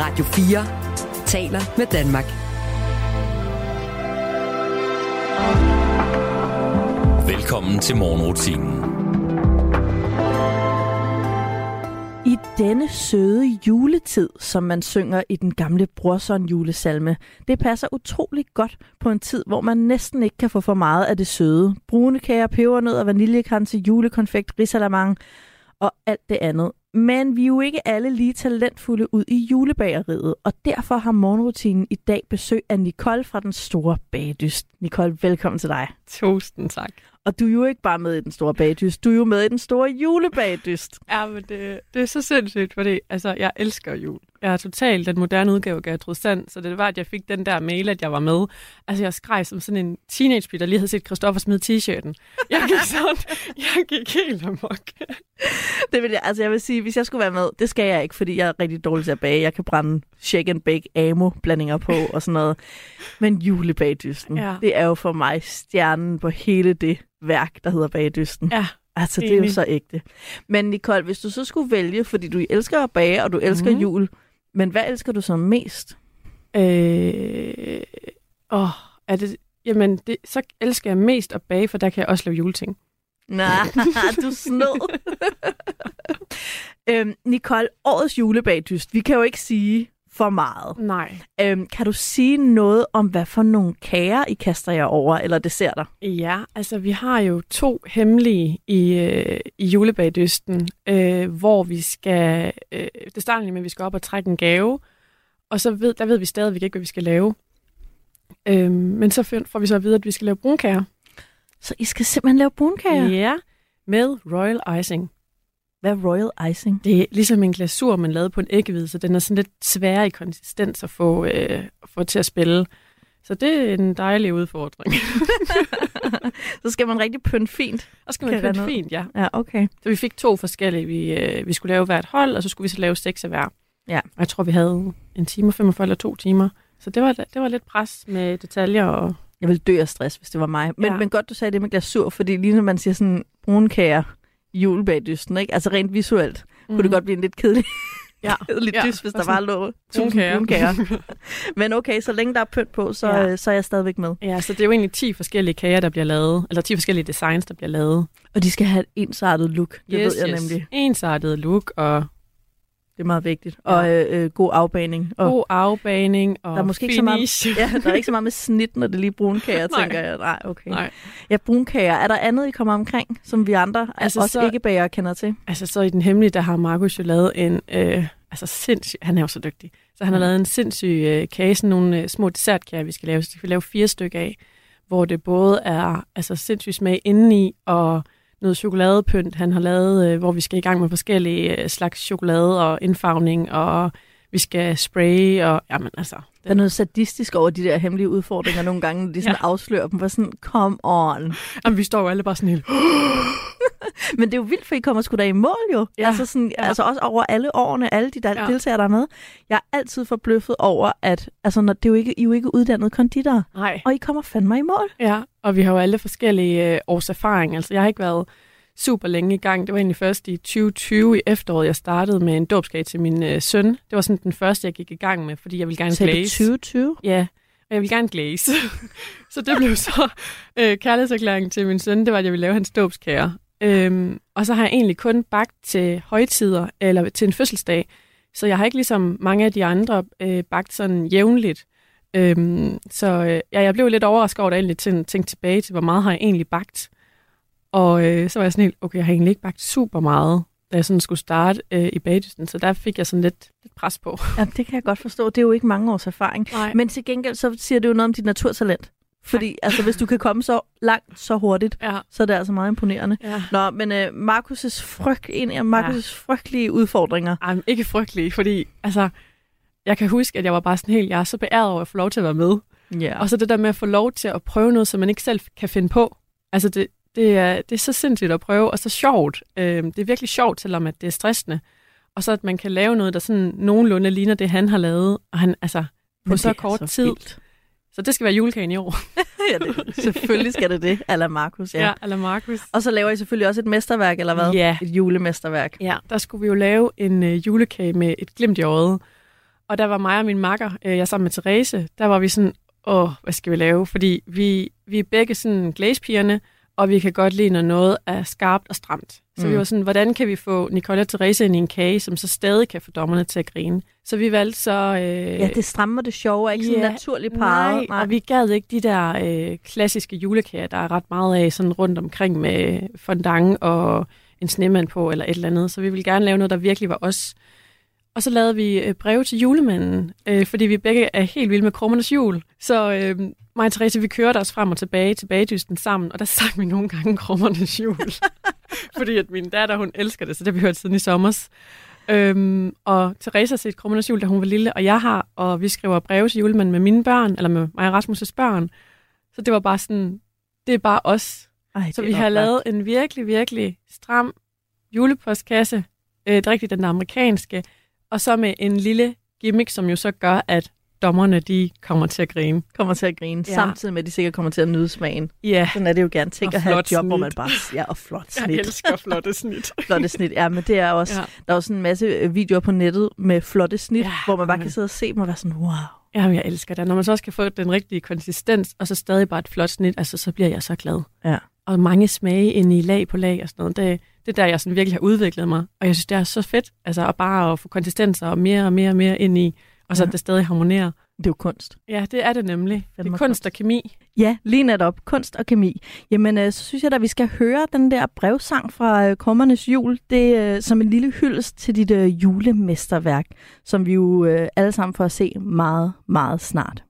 Radio 4 taler med Danmark. Velkommen til morgenrutinen. I denne søde juletid, som man synger i den gamle Brorson julesalme, det passer utrolig godt på en tid, hvor man næsten ikke kan få for meget af det søde. Brune kager, pebernød og vaniljekranse, julekonfekt, risalamang og alt det andet. Men vi er jo ikke alle lige talentfulde ud i julebageriet, og derfor har morgenrutinen i dag besøg af Nicole fra Den Store Bagdyst. Nicole, velkommen til dig. Tusind tak. Og du er jo ikke bare med i Den Store Bagdyst, du er jo med i Den Store Julebagdyst. Ja, men det, det er så sindssygt, fordi altså, jeg elsker jul. Jeg er totalt den moderne udgave af Gertrud Sand, så det var, at jeg fik den der mail, at jeg var med. Altså, jeg skreg som sådan en teenage der lige havde set Christoffer smide t-shirten. Jeg gik sådan, jeg gik helt amok. Det vil jeg, altså jeg vil sige, hvis jeg skulle være med, det skal jeg ikke, fordi jeg er rigtig dårlig til at bage. Jeg kan brænde shake and bake amo blandinger på og sådan noget. Men julebagdysten, ja. det er jo for mig stjernen på hele det værk, der hedder bagdysten. Ja, Altså, det er jo så ægte. Men Nicole, hvis du så skulle vælge, fordi du elsker at bage, og du elsker mm. jul, men hvad elsker du så mest? Øh, åh, er det, jamen, det, så elsker jeg mest at bage, for der kan jeg også lave juleting. Nej, du snød. øhm, Nicole, årets julebagdyst. Vi kan jo ikke sige for meget. Nej. Øhm, kan du sige noget om, hvad for nogle kager I kaster jer over, eller desserter? Ja, altså vi har jo to hemmelige i, øh, i julebagdysten, øh, hvor vi skal, øh, det starter med, at vi skal op og trække en gave, og så ved, der ved vi stadigvæk ikke, hvad vi skal lave. Øh, men så får vi så at vide, at vi skal lave brunkager. Så I skal simpelthen lave brunkager? Ja, med royal icing. Hvad er royal icing? Det er ligesom en glasur, man lavede på en æggehvide, så den er sådan lidt svær i konsistens at få, øh, få til at spille. Så det er en dejlig udfordring. så skal man rigtig pynte fint. Og skal man pynte fint, ja. Ja, okay. Så vi fik to forskellige. Vi, øh, vi skulle lave hvert hold, og så skulle vi så lave seks af hver. Ja. Og jeg tror, vi havde en time og 45 eller to timer. Så det var, det var lidt pres med detaljer og jeg ville dø af stress, hvis det var mig. Men, ja. men godt, du sagde det med glasur, fordi lige når man siger sådan brunkager, julebagdysten, ikke? Altså rent visuelt mm. kunne det mhm. godt blive en lidt kedelig, ja. kedelig ja. dyst, hvis der bare lå tusind brunkager. Men okay, så længe der er pynt på, så, ja. så er jeg stadigvæk med. Ja, så det er jo egentlig 10 forskellige kager, der bliver lavet, eller 10 forskellige designs, der bliver lavet. Og de skal have et ensartet look, det yes, ved jeg yes. nemlig. Ensartet look, og det er meget vigtigt. Ja. Og øh, øh, god afbaning. Og god afbaning og der er måske finish. Ikke så meget, ja, der er ikke så meget med snit, når det er lige brunkager, tænker jeg. Nej, okay. Nej. Ja, brunkager. Er der andet, I kommer omkring, som vi andre, altså, også så, ikke bager, kender til? Altså, så i den hemmelige, der har Markus jo lavet en, øh, altså sindssyg, han er jo så dygtig, så han har lavet en sindssyg øh, kage, sådan nogle øh, små dessertkager, vi skal lave, så vi lave fire stykker af, hvor det både er altså sindssyg smag indeni, og noget chokoladepynt, han har lavet, øh, hvor vi skal i gang med forskellige øh, slags chokolade og indfarvning, og vi skal spraye, og jamen altså... Det... Der er noget sadistisk over de der hemmelige udfordringer nogle gange, når de sådan ja. afslører dem, hvor sådan, come on. Jamen, vi står jo alle bare sådan helt... Men det er jo vildt, for I kommer sgu da i mål jo. Ja. Altså, sådan, ja. altså også over alle årene, alle de der ja. deltagere, der er med. Jeg er altid forbløffet over, at altså, når, det er jo ikke, I er jo ikke uddannet konditor. Nej. Og I kommer fandme i mål. Ja, og vi har jo alle forskellige øh, års erfaring. Altså, jeg har ikke været super længe i gang. Det var egentlig først i 2020 i efteråret, jeg startede med en dåbskage til min øh, søn. Det var sådan den første, jeg gik i gang med, fordi jeg ville gerne Sagde glaze. 2020? Ja, og jeg ville gerne glaze. så det blev så øh, kærlighedserklæringen til min søn, det var, at jeg ville lave hans dåbskager. Øhm, og så har jeg egentlig kun bagt til højtider eller til en fødselsdag. Så jeg har ikke ligesom mange af de andre øh, bagt sådan jævnligt. Øhm, så øh, ja, jeg blev lidt overrasket over, at jeg egentlig tænkte tilbage til, hvor meget har jeg egentlig bagt. Og øh, så var jeg sådan helt, okay, jeg har egentlig ikke bagt super meget, da jeg sådan skulle starte øh, i bagdysten. Så der fik jeg sådan lidt, lidt pres på. Ja, det kan jeg godt forstå. Det er jo ikke mange års erfaring. Nej. Men til gengæld, så siger det jo noget om dit naturtalent. Fordi altså, hvis du kan komme så langt, så hurtigt, ja. så er det altså meget imponerende. Ja. Nå, men uh, Markus' frygt, en af Markus' ja. frygtelige udfordringer. Ej, ikke frygtelige, fordi altså, jeg kan huske, at jeg var bare sådan helt, jeg er så beæret over at få lov til at være med. Yeah. Og så det der med at få lov til at prøve noget, som man ikke selv kan finde på. Altså, det, det, er, det er så sindssygt at prøve, og så sjovt. Øh, det er virkelig sjovt, selvom at det er stressende. Og så at man kan lave noget, der sådan nogenlunde ligner det, han har lavet, og han altså på så kort så tid. Vildt. Så det skal være julekagen i år. ja, det, selvfølgelig skal det det, ala Markus. Ja, ja ala Markus. Og så laver I selvfølgelig også et mesterværk, eller hvad? Ja. Et julemesterværk. Ja, der skulle vi jo lave en uh, julekage med et glimt i øjet. og der var mig og min makker, øh, jeg sammen med Therese, der var vi sådan, åh, hvad skal vi lave? Fordi vi, vi er begge sådan glæspigerne, og vi kan godt lide, når noget er skarpt og stramt. Så mm. vi var sådan, hvordan kan vi få Nicole og Therese ind i en kage, som så stadig kan få dommerne til at grine? Så vi valgte så... Øh, ja, det strammer det sjove, ikke sådan naturligt parret. Nej, nej, og vi gad ikke de der øh, klassiske julekager, der er ret meget af sådan rundt omkring med fondant og en snemand på, eller et eller andet. Så vi ville gerne lave noget, der virkelig var os. Og så lavede vi øh, breve til julemanden, øh, fordi vi begge er helt vilde med krummernes jul. Så øh, mig og Therese, vi kørte os frem og tilbage til bagdysten sammen, og der sang vi nogle gange krummernes jul. fordi at min datter, hun elsker det, så det har vi hørt siden i sommers. Øhm, og Therese har set krummernes jul, da hun var lille, og jeg har, og vi skriver breve til julemanden med mine børn, eller med mig og Rasmus' børn. Så det var bare sådan, det er bare os. Ej, så vi har lavet en virkelig, virkelig stram julepostkasse. Øh, det er rigtigt, den amerikanske og så med en lille gimmick, som jo så gør, at dommerne de kommer til at grine. Kommer til at grine, ja. samtidig med, at de sikkert kommer til at nyde smagen. Ja. Sådan er det jo gerne. Tænk at have et job, snit. hvor man bare... Ja, og flot snit. Jeg elsker flotte snit. flotte snit, ja, men det er også... Ja. Der er også en masse øh, videoer på nettet med flotte snit, ja, hvor man bare kan sidde og se dem og være sådan, wow. Ja, jeg elsker det. Når man så også kan få den rigtige konsistens, og så stadig bare et flot snit, altså, så bliver jeg så glad. Ja. Og mange smage ind i lag på lag og sådan noget. Det, det er der, jeg sådan virkelig har udviklet mig. Og jeg synes, det er så fedt, altså at bare at få konsistenser og mere og mere og mere ind i, og så ja. det stadig harmonerer. Det er jo kunst. Ja, det er det nemlig. Det er kunst og kemi. Ja, lige netop. Kunst og kemi. Jamen, øh, så synes jeg at vi skal høre den der brevsang fra øh, Kommernes Jul. Det er øh, som en lille hyldest til dit øh, julemesterværk, som vi jo øh, alle sammen får at se meget, meget snart.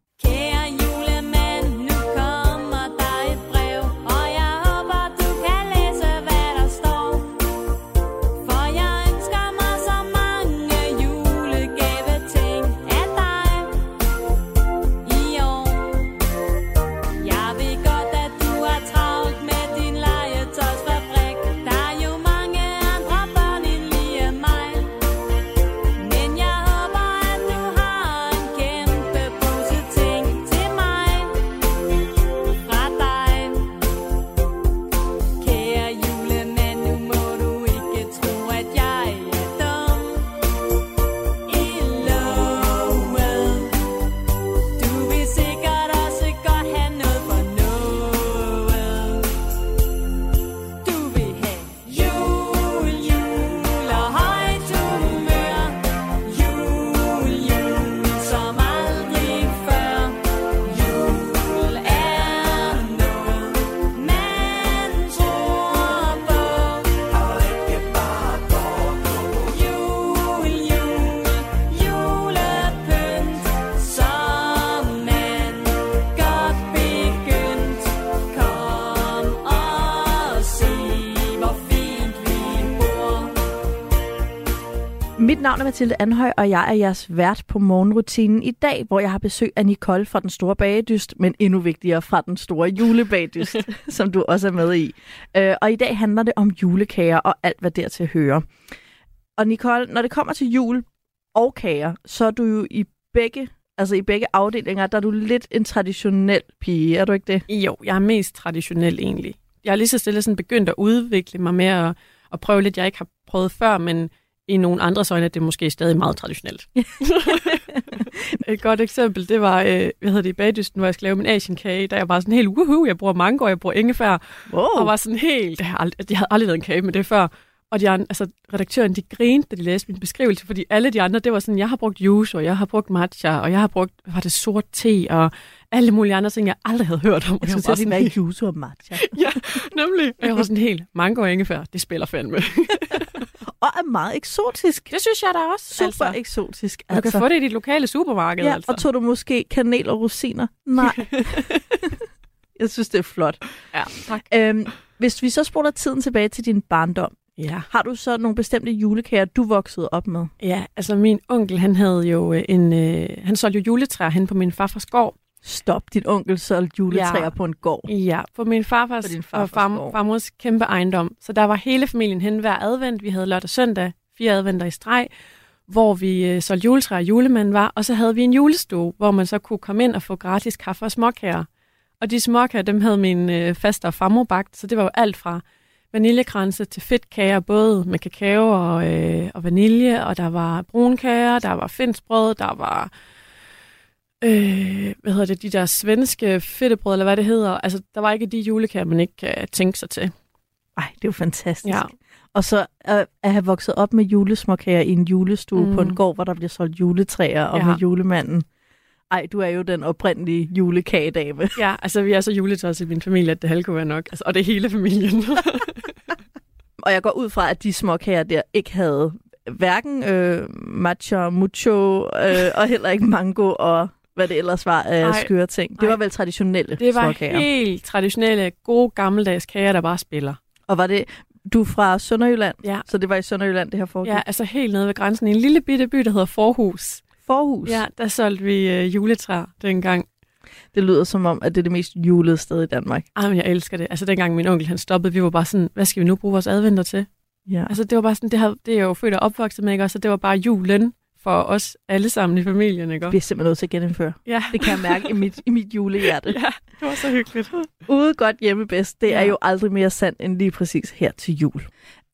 Navn er Mathilde Anhøj, og jeg er jeres vært på morgenrutinen i dag, hvor jeg har besøg af Nicole fra Den Store Bagedyst, men endnu vigtigere fra Den Store Julebagedyst, som du også er med i. Øh, og i dag handler det om julekager og alt, hvad dertil hører. Og Nicole, når det kommer til jul og kager, så er du jo i begge altså i begge afdelinger, der er du lidt en traditionel pige, er du ikke det? Jo, jeg er mest traditionel egentlig. Jeg har lige så stille sådan begyndt at udvikle mig med at, at prøve lidt, jeg ikke har prøvet før, men i nogle andre øjne er det måske stadig meget traditionelt. Et godt eksempel, det var, øh, hvad hedder det, i bagdysten, hvor jeg skulle lave min asienkage, da jeg var sådan helt, woohoo, jeg bruger mango, jeg bruger ingefær, wow. og var sådan helt, jeg, aldrig, jeg havde aldrig lavet en kage med det før. Og de andre, altså, redaktøren, de grinede, da de læste min beskrivelse, fordi alle de andre, det var sådan, jeg har brugt juice, og jeg har brugt matcha, og jeg har brugt, var det sort te, og alle mulige andre ting, jeg aldrig havde hørt om. Jeg skulle sige, det juice og matcha. ja, nemlig. Og jeg var sådan helt, mango og ingefær, det spiller fandme. og er meget eksotisk. Det synes jeg da også. Super altså. eksotisk. Altså. Du kan få det i dit lokale supermarked. Ja, altså. og tog du måske kanel og rosiner? Nej. jeg synes, det er flot. Ja, tak. Øhm, hvis vi så spoler tiden tilbage til din barndom, Ja. Har du så nogle bestemte julekager, du voksede op med? Ja, altså min onkel, han havde jo øh, en, øh, han solgte jo juletræer hen på min farfars gård. Stop, din onkel solgte juletræer ja. på en gård? Ja, på min farfars, på farfars og far, farmors kæmpe ejendom. Så der var hele familien hen hver advent. Vi havde lørdag og søndag, fire adventer i streg, hvor vi øh, solgte juletræer, julemanden var, og så havde vi en julestue, hvor man så kunne komme ind og få gratis kaffe og småkager. Og de småkager, dem havde min øh, faster og farmor bagt, så det var jo alt fra vaniljekranse til fedtkager, både med kakao og, øh, og vanilje, og der var brunkager, der var findsbrød, der var øh, hvad hedder det, de der svenske fedtebrød, eller hvad det hedder. Altså, der var ikke de julekager, man ikke kan tænke sig til. Ej, det er jo fantastisk. Ja. Og så at, at have vokset op med julesmåkager i en julestue mm. på en Mm. gård, hvor der bliver solgt juletræer, og Ja. med julemanden. Ej, du er jo den oprindelige julekagedame. Ja, altså vi er så juletøjs i min familie, at det halve kunne være nok. Altså, og det er hele familien. Og jeg går ud fra, at de småkager der ikke havde hverken øh, matcha, mucho, øh, og heller ikke mango, og hvad det ellers var af Ej. skøre ting. Det Ej. var vel traditionelle det var småkager. helt traditionelle, gode, gammeldags kager, der bare spiller. Og var det, du er fra Sønderjylland, Ja. så det var i Sønderjylland, det her foregik? Ja, altså helt nede ved grænsen i en lille bitte by, der hedder Forhus. Forhus. Ja, der solgte vi øh, juletræer dengang. Det lyder som om, at det er det mest julede sted i Danmark. Ej, men jeg elsker det. Altså dengang min onkel han stoppede, vi var bare sådan, hvad skal vi nu bruge vores adventer til? Ja. Altså det var bare sådan, det, havde, det er jeg jo født og opvokset med, ikke? Og så det var bare julen for os alle sammen i familien, ikke? Vi er simpelthen nødt til at genindføre. Ja. Det kan jeg mærke i mit, i mit julehjerte. ja, det var så hyggeligt. Ude godt hjemme bedst, det er Ja. jo aldrig mere sandt end lige præcis her til jul.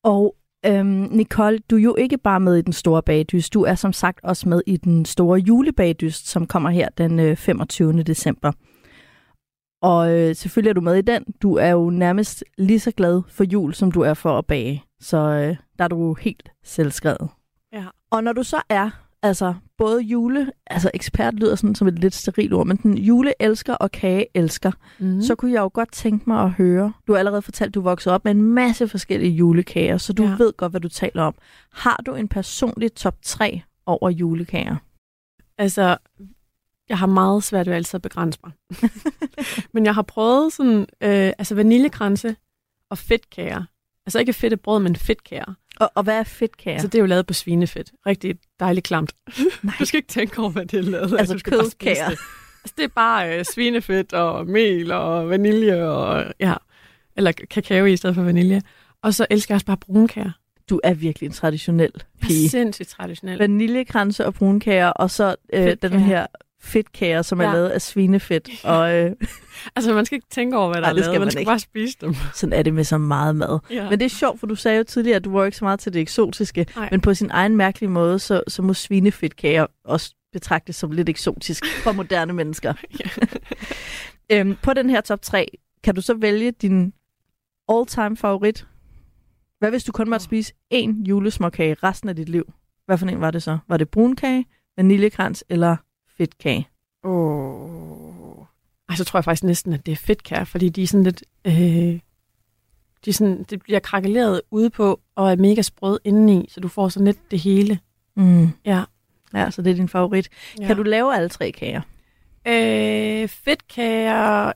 Og øhm, Nicole, du er jo ikke bare med i den store bagdyst, du er som sagt også med i den store julebagdyst, som kommer her den øh, 25. december. Og øh, selvfølgelig er du med i den. Du er jo nærmest lige så glad for jul, som du er for at bage. Så øh, der er du helt selvskrevet. Ja. Og når du så er altså både jule, altså ekspert lyder sådan som et lidt steril ord, men den juleelsker og kageelsker, Mm. så kunne jeg jo godt tænke mig at høre. Du har allerede fortalt, at du voksede op med en masse forskellige julekager, så du ja. ved godt, hvad du taler om. Har du en personlig top 3 over julekager? Altså, jeg har meget svært ved altid at begrænse mig. men jeg har prøvet sådan, øh, altså vaniljekranse og fedtkager. Altså ikke fedtebrød, men fedtkager. Og, og hvad er fedtkager? Ja. Altså, Så det er jo lavet på svinefedt. Rigtig dejligt klamt. Nej. Du skal ikke tænke over, hvad det er lavet af. Altså kødkager. det. Altså, det er bare øh, svinefedt og mel og vanilje og ja, eller kakao i stedet for vanilje. Og så elsker jeg også bare brunkager. du er virkelig en traditionel Jeg er pige. sindssygt traditionel. Vaniljekranse og brunkager, og så øh, den her fedtkager, som ja. er lavet af svinefedt. Og øh, Altså, man skal ikke tænke over, hvad der Nej, er lavet. Man man skal ikke. bare spise dem. sådan er det med så meget mad. Ja. Men det er sjovt, for du sagde jo tidligere, at du var ikke så meget til det eksotiske. Nej. Men på sin egen mærkelige måde, så, så må svinefedtkager også betragtes som lidt eksotisk for moderne mennesker. øhm, på den her top 3, kan du så vælge din all-time favorit? Hvad hvis du kun måtte spise én julesmåkage resten af dit liv? Hvad for en var det så? Var det brunkage, vaniljekrans eller fedtkage? Åh. Ej, så tror jeg faktisk næsten, at det er fedtkager, fordi de er sådan lidt... Øh, de sådan, det bliver krakeleret ude på, og er mega sprød indeni, så du får sådan lidt det hele. Mm. Ja. Ja, så det er din favorit. ja. Kan du lave alle tre kager? Øh, fedtkager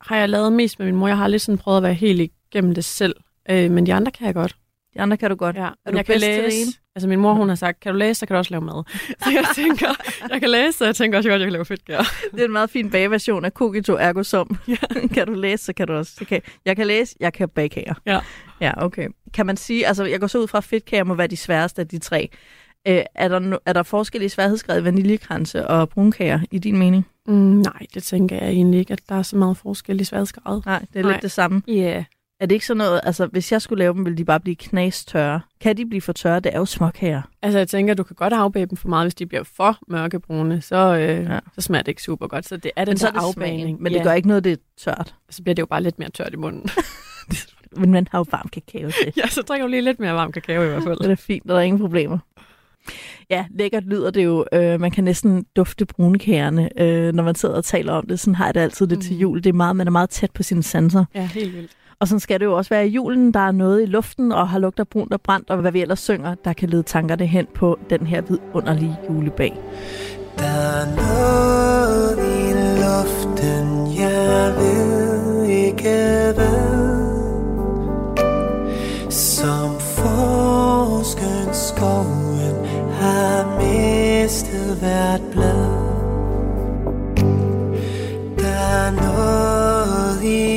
har jeg lavet mest med min mor. Jeg har lidt sådan prøvet at være helt igennem det selv. Øh, men de andre kan jeg godt. De andre kan du godt. Ja, Er du jeg kan læse. Altså min mor, hun har sagt, kan du læse, så kan du også lave mad. Så jeg tænker, jeg kan læse, så jeg tænker også, at jeg godt, jeg kan lave fedtkager. Det er en meget fin bageversion af Cogito Ergo Sum. Ja. kan du læse, så kan du også. Okay. Jeg kan læse, jeg kan bage kager. Ja. Ja, okay. Kan man sige, altså jeg går så ud fra, at fedtkager må være de sværeste af de tre. Øh, er, der no, er der forskellige sværhedsgrad i vaniljekranse og brunkager, i din mening? Mm, nej, det tænker jeg egentlig ikke, at der er så meget forskel i sværdesgrad. Nej, det er Nej. lidt det samme. Ja. Yeah. Er det ikke sådan noget, altså hvis jeg skulle lave dem, ville de bare blive knastørre? Kan de blive for tørre? Det er jo småkager. Altså jeg tænker, du kan godt afbage dem for meget, hvis de bliver for mørkebrune, så, øh, Ja. så smager det ikke super godt. Så det er den Men der er det afbagning. smagen. Men ja. det gør ikke noget, det er tørt. Så bliver det jo bare lidt mere tørt i munden. Men man har jo varm kakao til. ja, så drikker du lige lidt mere varm kakao i hvert fald. Det er fint, der er ingen problemer. Ja, lækkert lyder det jo. Øh, man kan næsten dufte brunkagerne, øh, når man sidder og taler om det. Sådan har jeg det altid lidt mm. til Mm. jul. Det er meget, man er meget tæt på sine sanser. Ja, helt vildt. Og sådan skal det jo også være i julen. Der er noget i luften, og har lugter brunt og brændt, og hvad vi ellers synger, der kan lede tankerne hen på den her vidunderlige julebag. Der er noget i luften, jeg ved ikke hvad Som forsken skoven har mistet hvert blad Der er noget i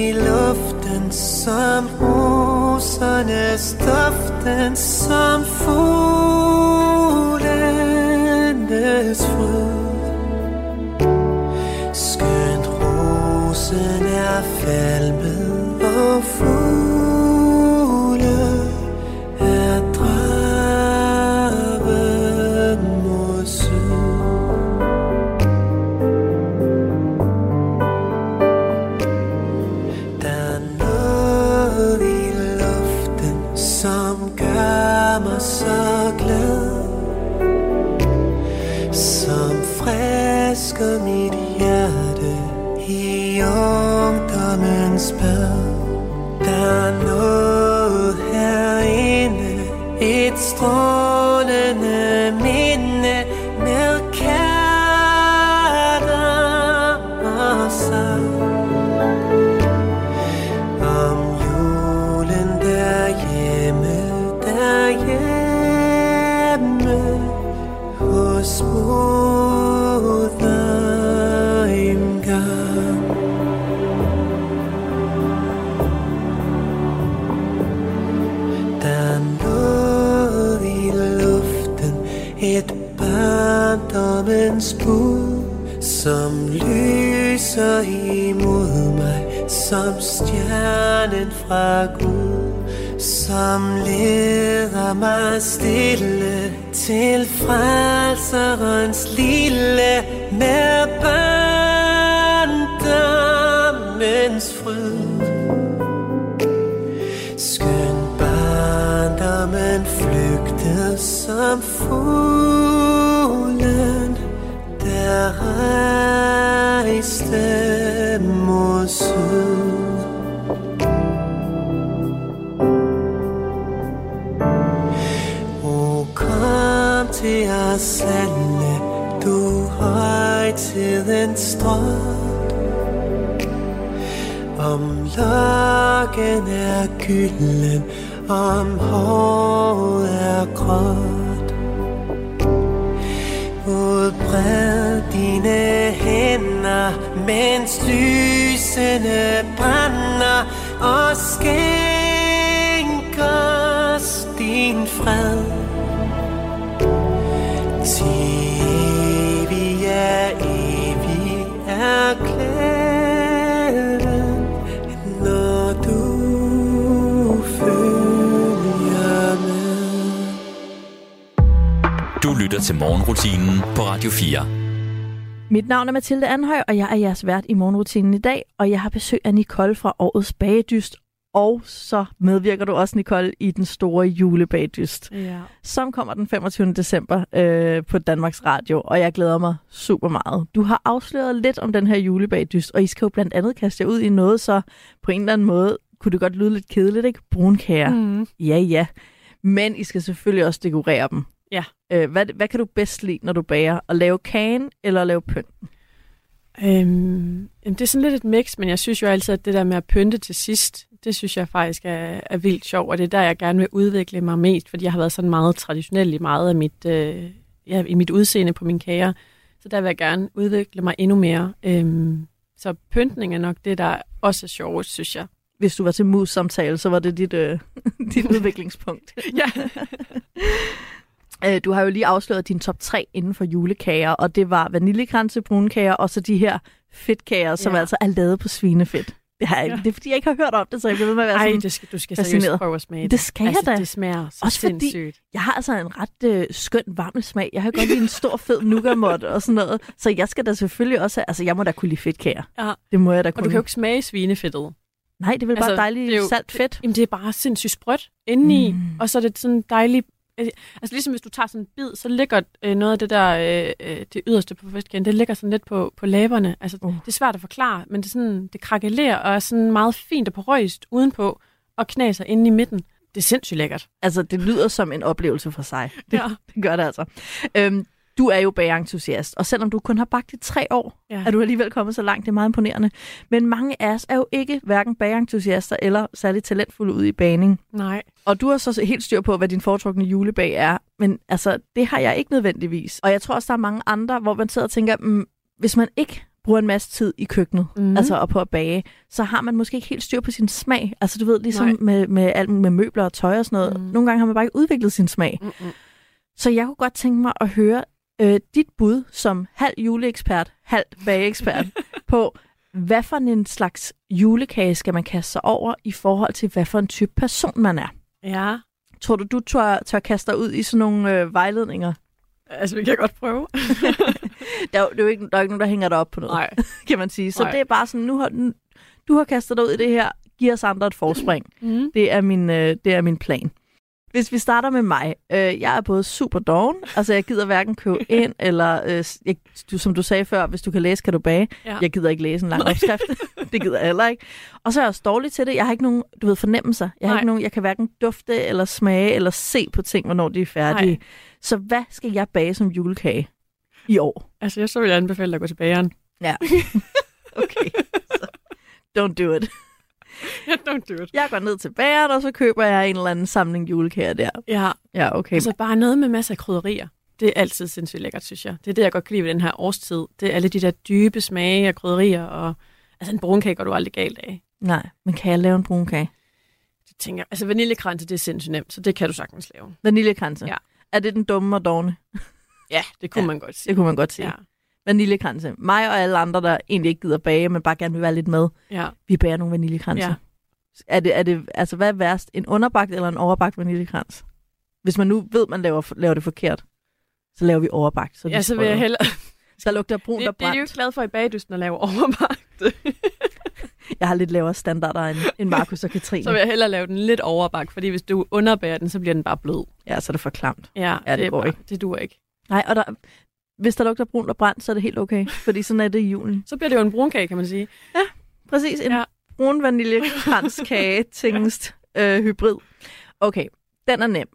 luften, som rosernes duften, som fuglenes fryd. Skønt rosen er falmet og fuglen strong stjernen fra Gud Som leder mig stille Til frelserens lille Med barndommens fryd. Skøn barndommen flygtede som fuglen, Om er gylden, om håret er gråt. Udbred dine hænder, mens lysene brænder, og skænk os din fred. Du lytter til morgenrutinen på Radio 4. Mit navn er Mathilde Anhøj, og jeg er jeres vært i morgenrutinen i dag, og jeg har besøg af Nicole fra årets bagedyst, og så medvirker du også, Nicole, i den store julebagedyst, Ja. som kommer den 25. december øh, på Danmarks Radio, og jeg glæder mig super meget. Du har afsløret lidt om den her julebagedyst, og I skal jo blandt andet kaste jer ud i noget, så på en eller anden måde kunne det godt lyde lidt kedeligt, ikke? Brunkager. Mm. Ja, ja. Men I skal selvfølgelig også dekorere dem. Ja. Øh, hvad, hvad kan du bedst lide, når du bager? At lave kagen eller at lave pynt? Øhm, det er sådan lidt et mix, men jeg synes jo altid, at det der med at pynte til sidst, det synes jeg faktisk er, er vildt sjovt, og det er der, jeg gerne vil udvikle mig mest, fordi jeg har været sådan meget traditionel i meget af mit, øh, ja, i mit udseende på mine kager. Så der vil jeg gerne udvikle mig endnu mere. Øhm, så pyntning er nok det, der også er sjovt, synes jeg. Hvis du var til mus-samtale, så var det dit, øh, dit udviklingspunkt. Ja. Øh, du har jo lige afsløret din top 3 inden for julekager, og det var vaniljekranse, brunkager og så de her fedtkager, som Ja. altså er lavet på svinefedt. Det, har jeg, Ja. det er fordi, jeg ikke har hørt om det, så jeg bliver ved med at være Ej, sådan, det skal, du skal fascineret. seriøst prøve at smage Det skal jeg altså, da. Det smager så Også fordi- sindssygt. Jeg har altså en ret øh, skøn varm smag. Jeg har godt lide en stor fed nougat og sådan noget. Så jeg skal da selvfølgelig også have, altså jeg må da kunne lide fedtkager. Ja. Det må jeg da Og kunne. du kan jo ikke smage svinefedtet. Nej, det er vel bare Altså, dejligt det er jo- salt fedt. Jamen, det er bare sindssygt sprødt indeni, mm. og så er det sådan dejligt... øh, Altså ligesom hvis du tager sådan en bid, så ligger øh, noget af det der, øh, øh, det yderste på fedtkagen, det ligger sådan lidt på, på læberne. Altså, Uh. Det er svært at forklare, men det, er sådan, det krakelerer og er sådan meget fint og porøst udenpå, og knaser inde i midten. Det er sindssygt lækkert. Altså, det lyder som en oplevelse for sig. Det, Ja. det gør det altså. Øhm, du er jo bageentusiast, og selvom du kun har bagt i tre år, Ja. er du alligevel kommet så langt. Det er meget imponerende. Men mange af os er jo ikke hverken bageentusiaster eller særlig talentfulde ude i baning. Nej. Og du har så helt styr på, hvad din foretrukne julebag er. Men altså, det har jeg ikke nødvendigvis. Og jeg tror også, der er mange andre, hvor man sidder og tænker, mm, hvis man ikke bruger en masse tid i køkkenet, mm. Altså og på at bage, så har man måske ikke helt styr på sin smag. Altså du ved, ligesom Nej. med, med, alt, med møbler og tøj og sådan noget. Mm. Nogle gange har man bare ikke udviklet sin smag. Mm-mm. Så jeg kunne godt tænke mig at høre øh, dit bud som halv juleekspert, halv bageekspert på, hvad for en slags julekage skal man kaste sig over i forhold til, hvad for en type person man er. Ja, Tror du, du tør, tør kaste dig ud i sådan nogle øh, vejledninger? altså vi kan godt prøve. Der er, det er jo ikke, der er ikke nogen, der hænger dig op på noget, Nej. kan man sige. Så Nej. det er bare sådan, nu har, nu, du har kastet dig ud i det her, giv os andre et forspring. Mm. Det er min, øh, det er min plan. Hvis vi starter med mig. Øh, jeg er både super doven, altså jeg gider hverken købe ind, eller øh, jeg, du, som du sagde før, hvis du kan læse, kan du bage. Ja. Jeg gider ikke læse en lang opskrift. det gider jeg heller ikke. Og så er jeg også dårlig til det. Jeg har ikke nogen, du ved, fornemmelser. Jeg, har Nej. ikke nogen, jeg kan hverken dufte, eller smage, eller se på ting, hvornår de er færdige. Nej. Så hvad skal jeg bage som julekage i år? Altså jeg så vil jeg anbefale dig at gå til bageren. Ja. okay. Så, don't do it. Don't do it. Jeg går ned til bageren, og så køber jeg en eller anden samling julekager der. Ja, Ja, okay. altså bare noget med masser af krydderier. Det er altid sindssygt lækkert, synes jeg. Det er det, jeg godt kan lide ved den her årstid. Det er alle de der dybe smage af krydderier, og altså en brunkage går du aldrig galt af. Nej, men kan jeg lave en brun kage? Det tænker jeg. Altså vaniljekranse, det er sindssygt nemt, så det kan du sagtens lave. Vaniljekranse? Ja. Er det den dumme og dogne? Ja, det kunne Ja, man godt sige. Det kunne man godt sige. Ja, Vaniljekranse. Mig og alle andre, der egentlig ikke gider bage, men bare gerne vil være lidt med, ja. vi bager nogle vaniljekranse. Ja. Er det, er det, altså hvad er værst? En underbagt eller en overbagt vaniljekrans? Hvis man nu ved, man laver, laver det forkert, så laver vi overbagt. Så, ja så vil jeg hellere... Så lugter brunt Det, og det er de jo brændt. ikke glade for i bagdysten at lave overbagt. Jeg har lidt lavere standarder end, end Markus og Katrine. så vil jeg hellere lave den lidt overbagt, fordi hvis du underbærer den, så bliver den bare blød. Ja, så er det for klamt. Ja, Ja, det er går bare, ikke. Det duer ikke. Nej, og der, hvis der lugter brunt og brændt, så er det helt okay. Fordi sådan er det i julen. Så bliver det jo en brunkage, kan man sige. Præcis, en ja. Ja. brun vaniljekranskage, tingest øh, hybrid. Okay, den er nem.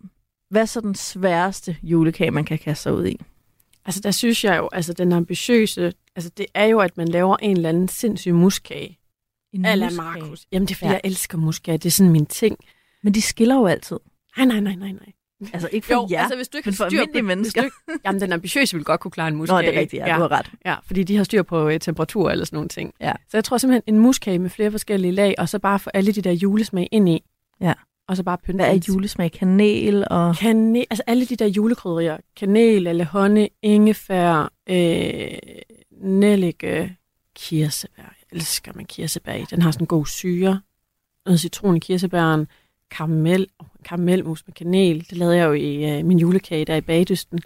Hvad er så den sværeste julekage, man kan kaste sig ud i? Altså, der synes jeg jo, altså den ambitiøse, altså det er jo, at man laver en eller anden sindssyg muskage. En muskage. Markus. Jamen, det er fordi, Ja. ja. jeg elsker muskage. Det er sådan min ting. Men de skiller jo altid. Nej, nej, nej, nej, nej. Altså ikke for Jo, jer, altså hvis du ikke men for styr almindelige på, mennesker. Hvis du ikke, jamen, den ambitiøse vil godt kunne klare en Nå, muskage. det er rigtigt, ja, ja. du har ret. Ja, fordi de har styr på uh, temperatur eller sådan nogle ting. Ja. Så jeg tror simpelthen en muskage med flere forskellige lag, og så bare få alle de der julesmag ind i. Ja. Og så bare pynte Hvad er julesmag? Kanel og... Kanel, altså alle de der julekrydderier. Kanel, eller honning, ingefær, øh, nellike, kirsebær. Jeg elsker med kirsebær i. Den har sådan en god syre. Noget citron i kirsebæren. Karamel, karamelmus med kanel. Det lavede jeg jo i øh, min julekage der i bagdysten.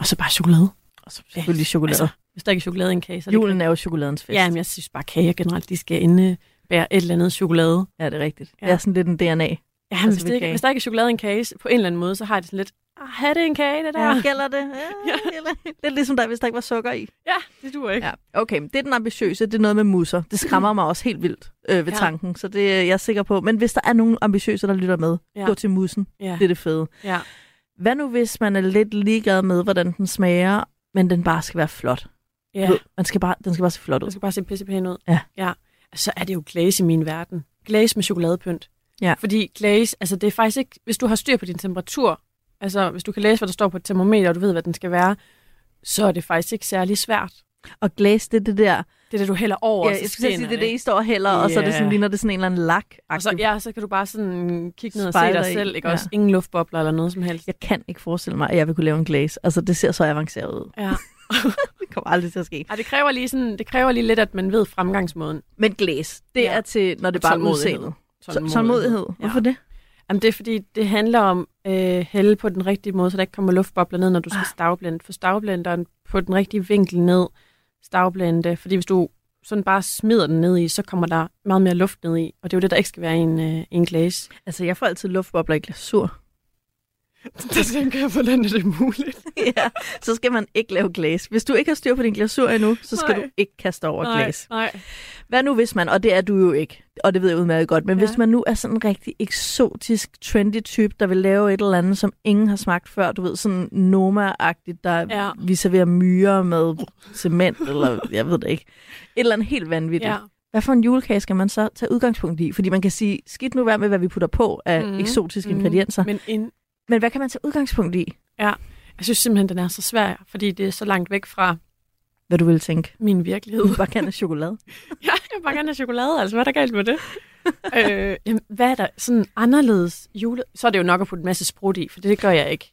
Og så bare chokolade. Og så selvfølgelig Ja, chokolade. Altså, hvis der ikke er chokolade i en kage, så er det Julen er jo chokoladens fest. Ja, men jeg synes bare, kager generelt, de skal indebære et eller andet chokolade. ja det er rigtigt. Ja. Det er sådan lidt en DNA. Ja, men Altså hvis, det ikke, hvis der ikke er chokolade i en kage, på en eller anden måde, så har jeg det sådan lidt, have det en kage, det der. Ja, gælder det? Ja, Ja. gælder. Lidt ligesom der, hvis der ikke var sukker i. ja det duer ikke. Ja, okay. Det er den ambitiøse. Det er noget med musser. Det skræmmer mig også helt vildt øh, ved Ja. tanken. Så det er jeg sikker på. Men hvis der er nogen ambitiøse, der lytter med, Ja. gå til mussen. Ja. Det er det fede. ja. Hvad nu, hvis man er lidt ligeglad med, hvordan den smager, men den bare skal være flot? ja. Ved, Man skal bare, den skal bare se flot ud. Det skal bare se pissepæn ud. Ja. ja. Så er det jo glaze i min verden. Glaze med chokoladepynt. Ja. Fordi glaze, altså det er faktisk ikke, hvis du har styr på din temperatur, altså hvis du kan læse, hvad der står på et termometer, og du ved, hvad den skal være, så er det faktisk ikke særlig svært. Og glas, det er det der... Det er det, du hælder over, Ja, jeg skulle sige, det er det, I står og hælder, og så er det sådan, Ja. ligner det sådan en eller anden lak. Og så, ja, så kan du bare sådan kigge ned og se dig i. selv, ikke Ja. også? Ingen luftbobler eller noget som helst. Jeg kan ikke forestille mig, at jeg vil kunne lave en glas. Altså, det ser så avanceret ud. Ja. Det kommer aldrig til at ske. Ej, det kræver lige sådan, det kræver lige lidt, at man ved fremgangsmåden. Men glas, det Ja. er til, når det bare er Tålmodighed. udseendet. Så- Tålmodighed. Hvorfor det? Jamen, det er fordi, det handler om øh, hælde på den rigtige måde, så der ikke kommer luftbobler ned, når du skal Ah. stavblende. For stavblenderen på den rigtige vinkel ned, stavblende. Fordi hvis du sådan bare smider den ned i, så kommer der meget mere luft ned i. Og det er jo det, der ikke skal være i en, øh, en glas. Altså, jeg får altid luftbobler i glasur. Der tænker jeg, hvordan er det muligt? ja, så skal man ikke lave glas. Hvis du ikke har styr på din glasur endnu, så skal Nej. du ikke kaste over nej, glas. nej. Hvad nu hvis man, og det er du jo ikke, og det ved jeg udmærket godt, men ja. Hvis man nu er sådan en rigtig eksotisk, trendy type, der vil lave et eller andet, som ingen har smagt før, du ved, sådan Noma-agtigt, der Ja. vi serverer myrer med cement, eller jeg ved det ikke. Et eller andet helt vanvittigt. Ja. Hvad for en julekage skal man så tage udgangspunkt i? Fordi man kan sige, skidt nu være med, hvad vi putter på af Mhm. eksotiske Mhm. ingredienser. Men en, Men hvad kan man tage udgangspunkt i? jeg synes simpelthen, den er så svær, fordi det er så langt væk fra Hvad du vil tænke. min virkelighed. Du bare gerne have chokolade. Ja, jeg bare gerne have chokolade, altså. Hvad er der galt med det? øh, jamen, hvad er der sådan anderledes jule... Så er det jo nok at putte en masse sprut i, for det gør jeg ikke.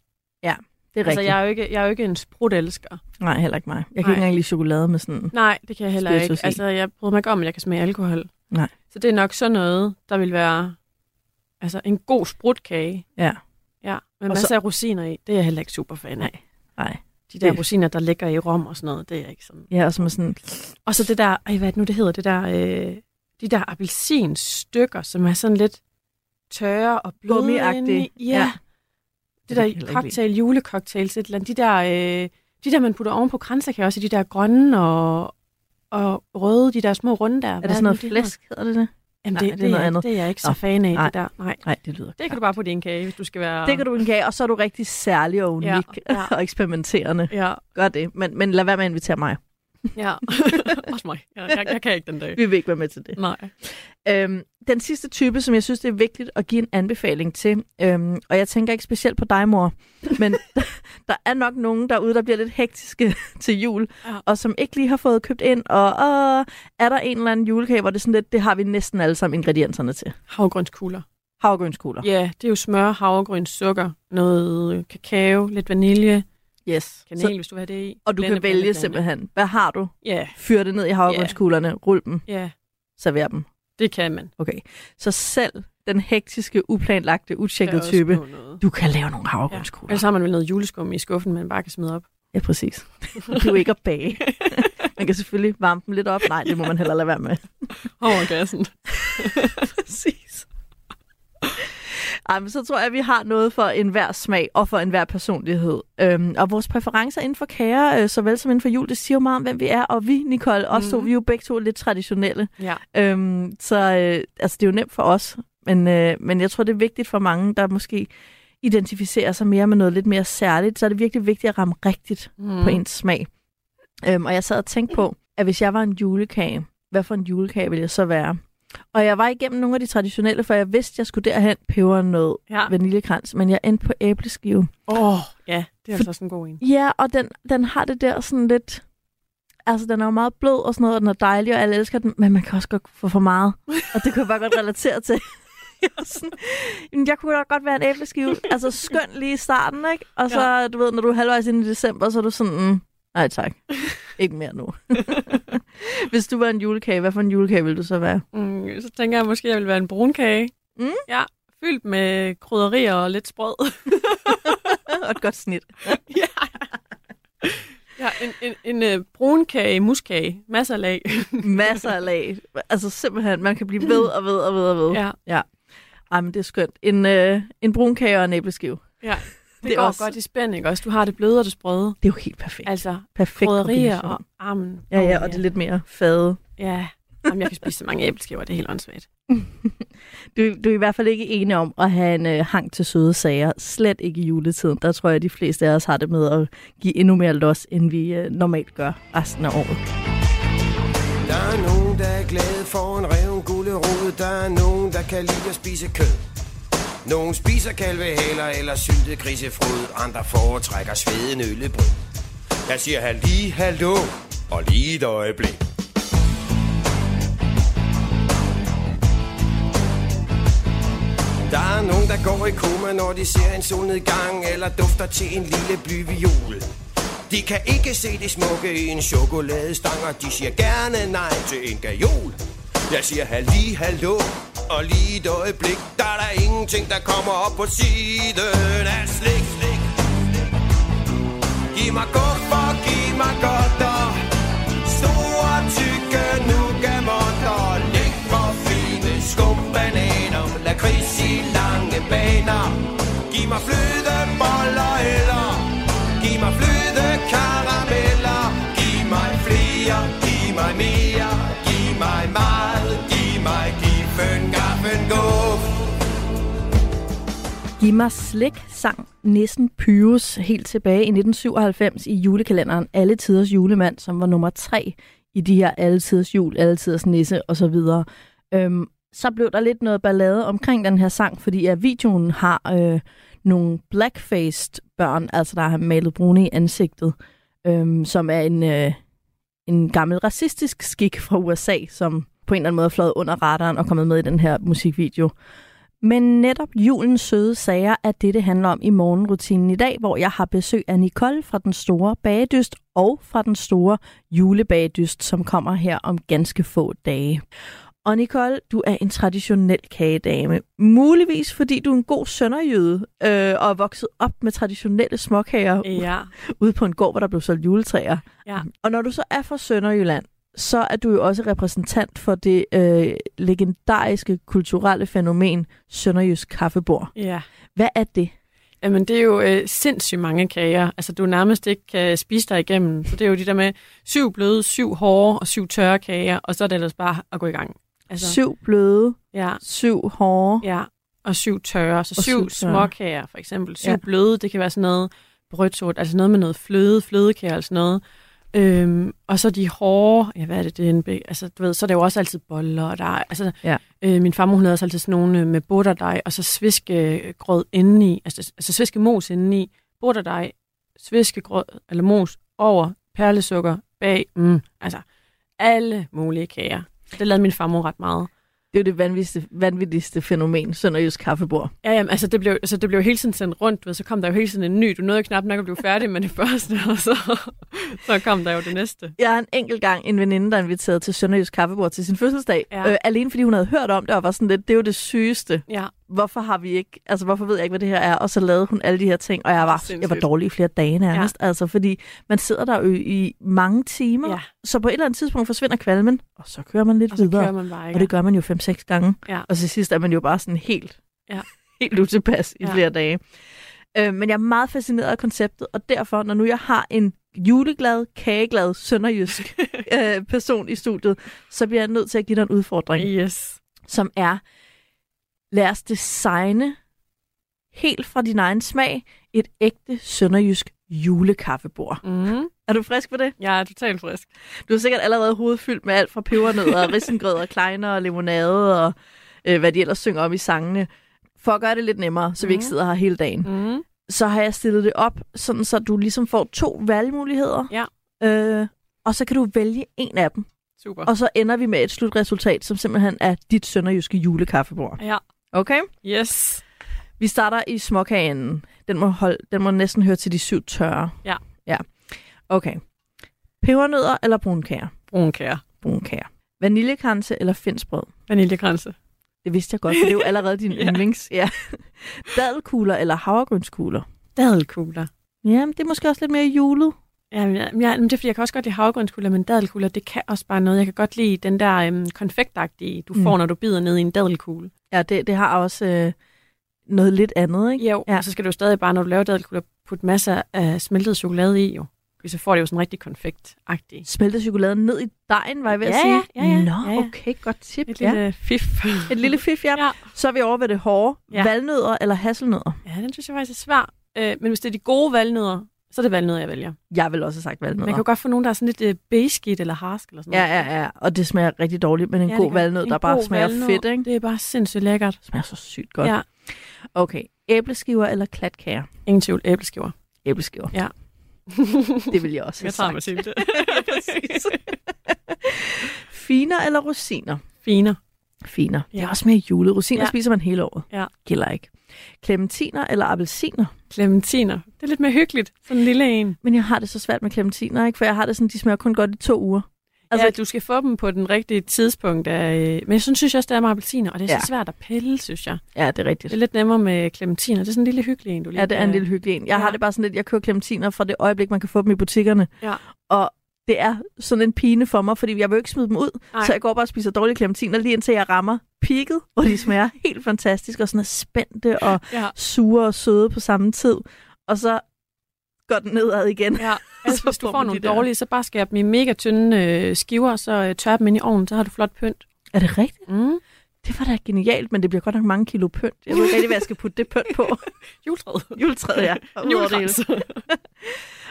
Det er Altså, rigtigt. jeg er, jo ikke, jeg er jo ikke en sprutelsker. Nej, heller ikke mig. Jeg kan Nej. ikke engang lide chokolade med sådan... Nej, det kan jeg heller ikke. Altså, jeg bryder mig ikke om, at jeg kan smage alkohol. Nej. Så det er nok sådan noget, der vil være altså, en god sprutkage. Ja. Med Og masser så- af rosiner i. Det er jeg heller ikke super fan af. Nej. De der Det- rosiner, der ligger i rom og sådan noget, det er ikke sådan. Ja, og som er sådan... Og så det der, ej, hvad det nu, det hedder? Det der, øh, de der appelsinstykker, som er sådan lidt tørre og bløde. Ja. Ja. Det Det kan der cocktail, julecocktails, et eller andet. De der, øh, de der, man putter oven på kransekage også, de der grønne og, og røde, de der små runde der. Er det sådan noget flæsk, hedder det det? Jamen, Nej, det, det er noget er, andet. det er jeg ikke så Nå, fan af, nej. det der. Nej, Nej, det lyder det kan du bare putte i en kage, hvis du skal være... Det kan du en kage, og så er du rigtig særlig og unik Ja, ja. og eksperimenterende. Ja, Gør det, men, men lad være med at invitere mig. Ja. Også mig. Jeg, jeg, jeg kan ikke den dag. Vi vil ikke være med til det. Nej. Øhm, den sidste type, som jeg synes, det er vigtigt at give en anbefaling til, øhm, og jeg tænker ikke specielt på dig, mor, men der er nok nogen derude, der bliver lidt hektiske til jul, Ja. og som ikke lige har fået købt ind, og åh, er der en eller anden julekage, hvor det er sådan lidt, det har vi næsten alle sammen ingredienserne til. Havgrønskugler. Havgrønskugler. Ja, det er jo smør, havregryn, sukker, noget kakao, lidt vanilje, Yes. kanel, Så, hvis du vil have det i. og du Blende, kan vælge blende. simpelthen, hvad har du? Ja, Fyr det ned i havgrønskuglerne, rul dem, ja, server dem. det kan man. Okay. Så selv den hektiske, uplanlagte, utjekkede type, du kan lave nogle Ja. havregrynskugler. Ellers har man vel noget juleskum i skuffen, man bare kan smide op. Ja, præcis. Det er ikke at bage. Man kan selvfølgelig varme dem lidt op. Nej, det må man heller lade være med. Over gassen. præcis. Ej, men så tror jeg, at vi har noget for enhver smag og for enhver personlighed. Øhm, og vores præferencer inden for kager, øh, såvel som inden for jul, det siger jo meget om, hvem vi er. Og vi, Nicole, også to, Mhm. vi er jo begge to lidt traditionelle. Ja. Øhm, så øh, altså, det er jo nemt for os. Men, øh, men jeg tror, det er vigtigt for mange, der måske identificerer sig mere med noget lidt mere særligt. Så er det virkelig vigtigt at ramme rigtigt Mm. på ens smag. Øhm, og jeg sad og tænkte på, at hvis jeg var en julekage, hvad for en julekage ville jeg så være? Og jeg var igennem nogle af de traditionelle, for jeg vidste, jeg skulle derhen peber noget Ja. vaniljekrans, men jeg endte på æbleskive. Åh, oh, ja, det er altså også en god en. Ja, og den, den har det der sådan lidt... Altså, den er jo meget blød og sådan noget, og den er dejlig, og alle elsker den, men man kan også godt få for meget. Og det kunne jeg bare godt relatere til. Jeg, sådan, "Jamen, jeg kunne da godt være en æbleskive. Altså, skøn lige i starten, ikke? Og så, ja. du ved, når du er halvvejs inde i december, så er du sådan, nej tak, ikke mere nu. Hvis du var en julekage, hvad for en julekage ville du så være? Mm, så tænker jeg måske, at jeg vil være en brunkage. Mm. Ja, fyldt med krydderier og lidt sprød. og et godt snit. ja. Ja, en, en, en uh, brunkage, muskage, masser af lag. Masser af lag. Altså simpelthen, man kan blive ved og ved og ved og ved. ja, Ej, men det er skønt. En, øh, en brun kage og en æbleskive. ja. Det, Det er går også- godt i spænd, ikke også? Du har det bløde og det sprøde. Det er jo helt perfekt. Altså, Perfekt krydderier og armen. Ja, ja, og det er lidt mere fade. Ja, Jamen, jeg kan spise så mange æbleskiver, det er helt åndssvagt. Du, du er i hvert fald ikke enig om at have en øh, hang til søde sager. Slet ikke i juletiden. Der tror jeg, at de fleste af os har det med at give endnu mere los, end vi øh, normalt gør resten af året. Der er nogen, der er glade for en reven gulerod. Der er nogen, der kan lide at spise kød. Nogen spiser kalvehaler eller syltet grisefrod. Andre foretrækker sveden øllebrød. Jeg siger halli, hallo og lige et øjeblik. Der er nogen, der går i koma, når de ser en solnedgang Eller dufter til en lille blyviol De kan ikke se det smukke i en chokoladestang Og de siger gerne nej til en gajol Jeg siger halli, hallo og lige et øjeblik Der er der ingenting, der kommer op på siden af slik, slik Giv mig guffer, giv mig godt og Store, tykke nougamotter. Læg for fine skumbananer Lakrids i lange baner. Giv mig flødeboller eller Giv mig flødeboller Giv mig slik, sang Nissen Pyrus helt tilbage i 1997 i julekalenderen Alle Tiders Julemand, som var nummer tre i de her Alle Tiders Jul, Alle Tiders Nisse osv. Øhm, så blev der lidt noget ballade omkring den her sang, fordi at videoen har øh, nogle blackfaced børn, altså der har malet brune i ansigtet, øhm, som er en, øh, en gammel racistisk skik fra USA, som på en eller anden måde er fløjet under radaren og kommet med i den her musikvideo. Men netop julens søde sager er det, det handler om i morgenrutinen i dag, hvor jeg har besøg af Nicole fra den store bagedyst og fra den store julebagedyst, som kommer her om ganske få dage. Og Nicole, du er en traditionel kagedame. Muligvis fordi du er en god sønderjyde øh, og er vokset op med traditionelle småkager Ja, ude på en gård, hvor der blev solgt juletræer. ja. Og når du så er fra Sønderjylland, så er du jo også repræsentant for det øh, legendariske kulturelle fænomen Sønderjysk kaffebord. ja. Hvad er det? Jamen, det er jo øh, sindssygt mange kager. Altså, du nærmest ikke kan spise dig igennem. Så det er jo de der med syv bløde, syv hårde og syv tørre kager, og så er det ellers bare at gå i gang. Altså, syv bløde, Ja, syv hårde. ja. Og syv tørre. Så Og syv, syv tørre. småkager, for eksempel. Syv Ja. bløde, det kan være sådan noget brødsort, altså noget med noget fløde, flødekager og sådan noget. Øhm, og så de hårde, ja, hvad er det, det er en, altså, du ved, så er der jo også altid boller, og der er, altså, Ja. øh, min farmor, hun lavede også altid sådan nogle øh, med butterdej, og så sviskegrød indeni, altså, altså sviskemos indeni, butterdej, sviskegrød, eller mos over, perlesukker bag, mm, altså, alle mulige kager. Det lavede min farmor ret meget. Det er jo det vanvittigste, vanvittigste fænomen, Sønderjysk kaffebord. Ja, jamen, altså det blev, altså, det blev hele tiden sendt rundt, ved, så kom der jo hele tiden en ny. Du nåede jo knap nok at blive færdig med det første, og så, så kom der jo det næste. Jeg har en enkelt gang en veninde, der inviterede til Sønderjysk kaffebord til sin fødselsdag. Ja. Øh, alene fordi hun havde hørt om det, og var sådan lidt, det er jo det sygeste. Ja, Hvorfor har vi ikke, altså hvorfor ved jeg ikke, hvad det her er? Og så lavede hun alle de her ting, og jeg var, jeg var dårlig i flere dage nærmest. Ja. Altså, fordi man sidder der jo i mange timer, ja. så på et eller andet tidspunkt forsvinder kvalmen, og så kører man lidt og videre. man bare ikke. Og det gør man jo 5-6 gange. Ja. Og til sidst er man jo bare sådan helt, Ja. helt utilpas i Ja. flere dage. Øh, men jeg er meget fascineret af konceptet, og derfor, når nu jeg har en juleglad, kageglad, sønderjysk øh, person i studiet, så bliver jeg nødt til at give dig en udfordring, Yes. som er, lad os designe helt fra din egen smag et ægte sønderjysk julekaffebord. Mm. Er du frisk på det? Jeg er totalt frisk. Du har sikkert allerede hovedet fyldt med alt fra pebernødder, risengrød og kleiner og limonade og øh, hvad de ellers synger om i sangene. For at gøre det lidt nemmere, så vi ikke Mhm. sidder her hele dagen, Mm. så har jeg stillet det op, sådan så du ligesom får to valgmuligheder. Ja. Øh, og så kan du vælge en af dem. Super. Og så ender vi med et slutresultat, som simpelthen er dit sønderjyske julekaffebord. Ja. Okay? Yes. Vi starter i småkagen. Den må, hold, den må næsten høre til de syv tørre. Ja. Ja. Okay. Pebernødder eller brunkager? Brunkager. Brunkager. Vaniljekranse eller finsbrød? Vaniljekranse. Det vidste jeg godt, for det er jo allerede din Ja. yndlings. Ja. Dadelkugler eller havregrynskugler? Dadelkugler. Ja, det er måske også lidt mere julet. Jamen, ja, ja, men det er fordi, jeg kan også godt lide havregrynskugler, men dadelkugler, det kan også bare noget. Jeg kan godt lide den der øhm, konfektagtige, du Mm. får, når du bider ned i en dadelkugle. Ja, det, det har også øh, noget lidt andet, ikke? Jo, Ja. så skal du jo stadig bare, når du laver dadelkugler, putte masser af smeltet chokolade i, jo. Så får det jo sådan rigtig konfektagtigt. Smeltet chokolade ned i dejen, var jeg ved at Ja, sige. ja, ja, Nå, ja, ja. okay, godt tip. Et ja. lille fif. Et lille fif, ja. Ja. Så er vi over ved det hårde. Ja. Valnødder eller hasselnødder? Ja, den synes jeg faktisk er svær. Øh, men hvis det er de gode valnødder, så er det valnødder, jeg vælger. Jeg vil også have sagt valnødder. Man kan jo godt få nogen, der er sådan lidt øh, beige eller harsk eller sådan Ja, noget. ja, ja. Og det smager rigtig dårligt, men en Ja, god valnød, der bare smager valnød, fedt, ikke? Det er bare sindssygt lækkert. Det smager så sygt godt. Ja, Okay. Æbleskiver eller klatkager? ingen tvivl. Æbleskiver. Æbleskiver. Ja. det vil jeg også have Jeg tager sagt. Mathilde. Præcis. Finer eller rosiner? Finer. Finer. Det er Ja. også mere julet. Rosiner Ja. spiser man hele året. Ja. Gælder ikke. Clementiner eller appelsiner? Clementiner. Det er lidt mere hyggeligt. Sådan en lille en. Men jeg har det så svært med clementiner, ikke? For jeg har det sådan, de smager kun godt i to uger. Altså, ja, du skal få dem på den rigtige tidspunkt. Af, øh, men jeg synes, jeg også, det er med appelsiner, og det er så Ja. svært at pille, synes jeg. Ja, det er rigtigt. Det er lidt nemmere med clementiner. Det er sådan en lille hyggelig en, du lige Ja, det er en lille hyggelig en. Jeg Ja. har det bare sådan lidt, jeg køber clementiner fra det øjeblik, man kan få dem i butikkerne. Ja. Og det er sådan en pine for mig, fordi jeg vil jo ikke smide dem ud. Nej. Så jeg går bare og spiser dårlige clementiner, lige indtil jeg rammer peaket, hvor de smager helt fantastisk, og sådan er spændte og Ja, sure og søde på samme tid. Og så går den nedad igen. ja. Altså, Så hvis du får nogle de der- dårlige, så bare skær dem i mega tynde øh, skiver, så øh, tør dem ind i ovnen, så har du flot pynt. Er det rigtigt? Mm. Det var da genialt, men det bliver godt nok mange kilo pynt. Jeg ved ikke rigtig, hvad jeg skal putte det pynt på. Juletræet. Juletræet, ja. Julekrans.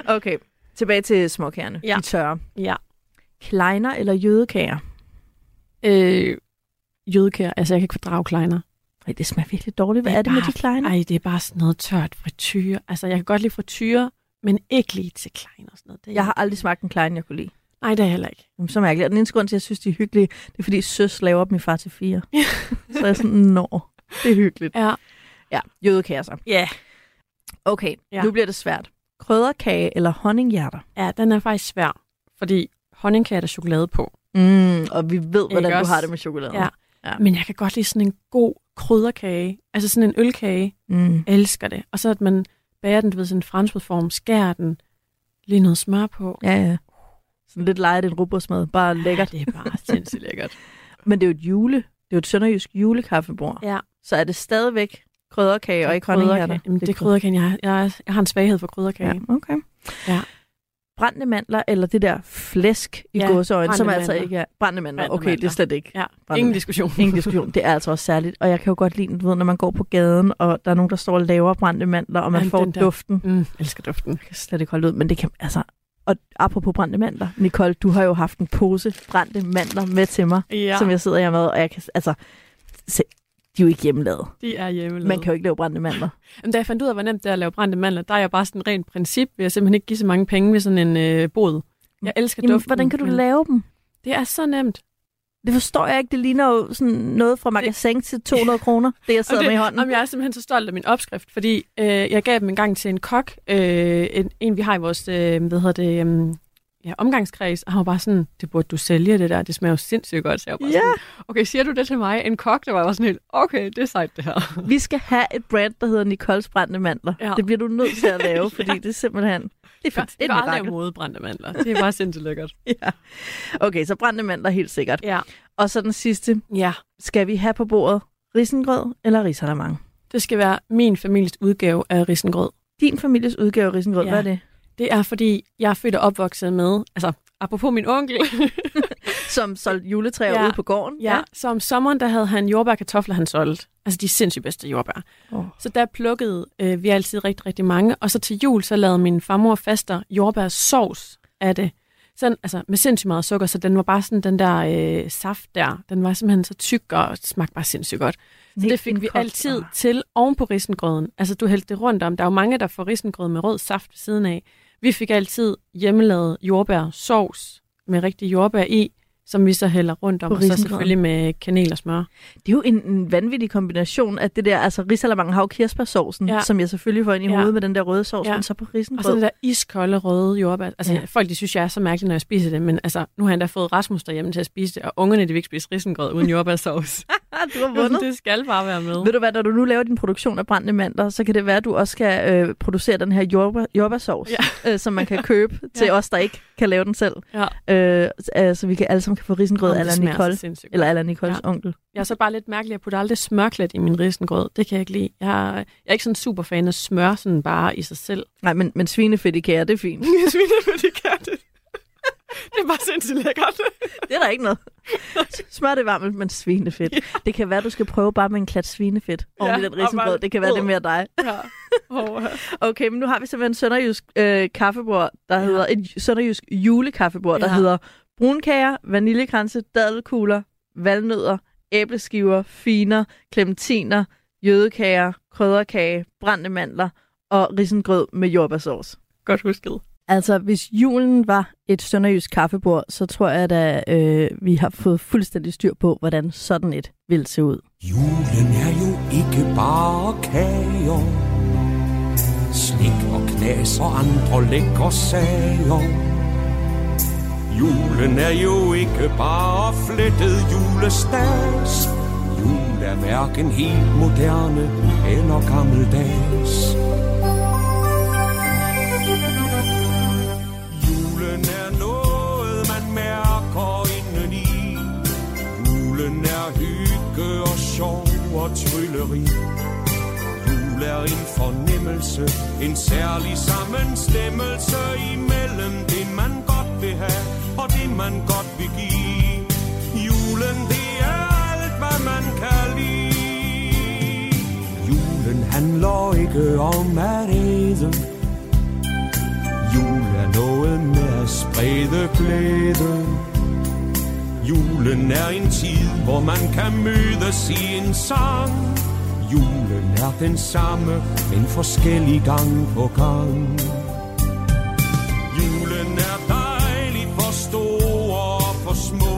Okay, tilbage til småkagerne. Ja. De tørre. ja. Kleiner eller jødekager? Øh, jødekær. Altså, jeg kan ikke fordrage kleiner. Ej, det smager virkelig dårligt. Hvad Det er er det med bare- de kleiner? Ej, det er bare sådan noget tørt frityre. Altså, jeg kan godt lide frityre, men ikke lige til kleiner og sådan noget. Det er Jeg har aldrig smagt en klein, jeg kunne lide. Nej, det er heller ikke. Jamen, så mærkeligt. Og den eneste grund til, at jeg synes, de er hyggelige, det er, fordi søs laver dem i far til fire. så er jeg sådan, nå, det er hyggeligt. Ja. Ja, jødekager så. Ja. Okay, ja. Ja. nu bliver det svært. Krydderkage eller honninghjerter? Ja, den er faktisk svær, fordi honningkage er der chokolade på. Mm, og vi ved, hvordan Ikke du også? har det med chokolade. Ja. Ja. Men jeg kan godt lide sådan en god krydderkage. Altså sådan en ølkage. Mm. Jeg elsker det. Og så at man bager den, du ved, sådan en franskbrødform, skærer den, lige noget smør på. Ja, ja. Sådan lidt lejet en rugbrødsmad. Bare lækkert. Ja, det er bare sindssygt lækkert. Men det er jo et jule. Det er jo et sønderjysk julekaffebord. Ja. Så er det stadigvæk krydderkage og ikke? Krydderkage. Jamen, det er krydderkage. Jeg, jeg, jeg har en svaghed for krydderkage. Ja, okay. Ja. Brændte mandler eller det der flæsk i Ja, gåseøjne, som altså ikke er... Brændte mandler, okay, det er slet ikke. Ja, ingen diskussion. Ingen diskussion. Det er altså også særligt. Og jeg kan jo godt lide, du ved, når man går på gaden, og der er nogen, der står og laver brændte mandler, og man Ej, får duften. Mm, elsker duften. Jeg kan slet ikke holde ud, men det kan, altså, Og apropos brændte mandler, Nicole, du har jo haft en pose brændte mandler med til mig, Ja, som jeg sidder her med, og jeg kan, altså, se, de er jo ikke hjemmelavet. de er hjemmelavet. Man kan jo ikke lave brændte mandler. Jamen, da jeg fandt ud af, hvor nemt det er at lave brændte mandler, der er jeg bare sådan rent princip, vil jeg simpelthen ikke give så mange penge ved sådan en øh, bod. Jeg elsker Jamen, duften. hvordan kan du lave dem? Det er så nemt. Det forstår jeg ikke. Det ligner jo sådan noget fra magasin til 200 kroner, det jeg sidder det, med i hånden. Om jeg er simpelthen så stolt af min opskrift, fordi øh, jeg gav dem en gang til en kok, øh, en, en vi har i vores øh, hvad hedder det, øh, ja, omgangskreds, og han var bare sådan, det burde du sælge det der, det smager jo sindssygt godt. Så jeg var bare Ja. sådan, okay, siger du det til mig? En kok, der var bare sådan helt, okay, det er sejt det her. Vi skal have et brand, der hedder Nicoles brændte mandler. Ja. Det bliver du nødt til at lave, fordi det er simpelthen... Det er, det er mirakel. lave modebrændte mandler. Det er bare sindssygt lækkert. Ja. Okay, så brændte mandler helt sikkert. Ja. Og så den sidste. ja. Skal vi have på bordet risengrød eller risalamang? Det skal være min families udgave af risengrød. Din families udgave af risengrød, Ja. hvad er det? Det er, fordi jeg er født og opvokset med, altså apropos min onkel, Som solgte juletræer Ja. ude på gården? ja, så om sommeren, der havde han jordbær og kartofler, han solgte. Altså de sindssygt bedste jordbær. Åh. Så der plukkede øh, vi altid rigtig, rigtig mange. Og så til jul, så lavede min farmor faster jordbærsovs af det. Sådan, altså med sindssygt meget sukker, så den var bare sådan den der øh, saft der. Den var simpelthen så tyk og smagte bare sindssygt godt. Så det fik vi altid til oven på risengrøden. Altså du hældte det rundt om. Der er jo mange, der får risengrød med rød saft ved siden af. Vi fik altid hjemmelavet jordbærsovs med rigtig jordbær i, som vi så hælder rundt om, og så selvfølgelig med kanel og smør. Det er jo en, en vanvittig kombination af det der, altså risalamang har jo kirsebærsovsen, ja. Som jeg selvfølgelig får ind i Ja. hovedet med den der røde sovs, ja. Men så på Og så risengrød. det der iskolde røde jordbær. Altså, Ja. folk de synes, jeg er så mærkelig, når jeg spiser det, men altså, nu har jeg endda fået Rasmus derhjemme til at spise det, og ungerne de vil ikke spise risengrød uden jordbærsovs. du har vundet. det skal bare være med. Ved du hvad, når du nu laver din produktion af brændte mandler, så kan det være, at du også skal øh, producere den her jordbær, jordbærsovs, ja. øh, som man kan købe til Ja. os, der ikke kan lave den selv. Ja. Øh, øh, så vi kan alle sammen kan få risengrød eller Nicole, eller eller Nicoles ja. Onkel. Jeg er så bare lidt mærkelig, jeg putter aldrig smørklædt i min risengrød. Det kan jeg ikke lide. Jeg er, jeg er ikke sådan super fan af smør sådan bare i sig selv. Nej, men, men svinefedt i kære, det er fint. Sviner, fordi kan det. Det er bare sindssygt lækkert. Det er der ikke noget. Smør det varmt, men svinefedt. Ja. Det kan være, du skal prøve bare med en klat svinefedt oven i Ja, den og risengrød. Det kan være, det er mere dig. Ja. Oh, Okay, men nu har vi simpelthen sønderjysk øh, kaffebord, der ja. hedder et sønderjysk julekaffebord, der Ja. hedder brunkager, vaniljekranse, dadelkugler, valnødder, æbleskiver, finer, clementiner, jødekager, krydderkage, brændte mandler og risengrød med jordbærsauce. Godt husket. Altså, hvis julen var et sønderjysk kaffebord, så tror jeg, at øh, vi har fået fuldstændig styr på, hvordan sådan et vil se ud. Julen er jo ikke bare kager. Slik og knas og andre lækre sager. Julen er jo ikke bare flettet julestas Jul er hverken helt moderne eller gammeldags. Og Jul er en fornemmelse, en særlig sammenstemmelse imellem det, man godt vil have og det, man godt vil give. Julen, det er alt, hvad man kan lide. Julen handler ikke om at æde. Jul er noget med at sprede glæde. Julen er en tid, hvor man kan mødes i en sang. Julen er den samme, men forskellig gang på gang. Julen er dejlig for store og for små,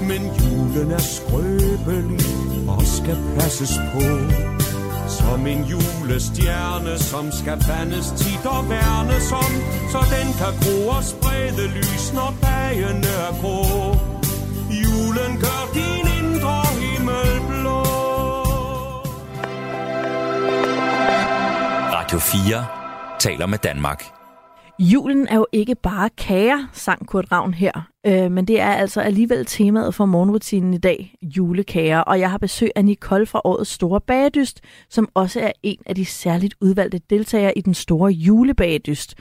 men julen er skrøbelig og skal passes på. Som en julestjerne, som skal vandes tit og værnes om, så den kan gro og sprede lys, når dagene er grå. Radio 4 taler med Danmark. Julen er jo ikke bare kager, sang Kurt Ravn her, øh, men det er altså alligevel temaet for morgenrutinen i dag, julekager. Og jeg har besøg af Nicole fra årets store bagedyst, som også er en af de særligt udvalgte deltagere i den store julebagedyst.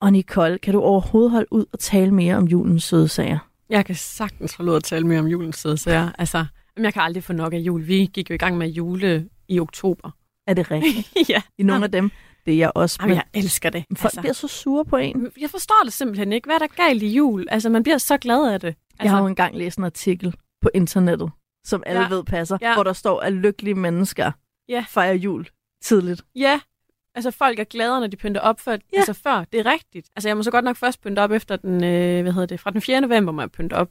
Og Nicole, kan du overhovedet holde ud og tale mere om julens søde sager? Jeg kan sagtens få lov at tale mere om julens søde sager. Altså, jeg kan aldrig få nok af jul. Vi gik jo i gang med jule i oktober. Er det rigtigt? ja. I nogle af dem? Det jeg også. Jamen, jeg elsker det. folk altså. bliver så sure på en. Jeg forstår det simpelthen ikke. Hvad er der galt i jul? Altså, man bliver så glad af det. Altså, Jeg har jo engang læst en artikel på internettet, som alle Ja. ved passer, Ja. hvor der står, at lykkelige mennesker Ja. fejrer jul tidligt. Ja, altså folk er gladere, når de pynter op før, Ja. altså før. Det er rigtigt. Altså jeg må så godt nok først pynte op efter den, øh, hvad hedder det, fra den 4. november må jeg pynte op.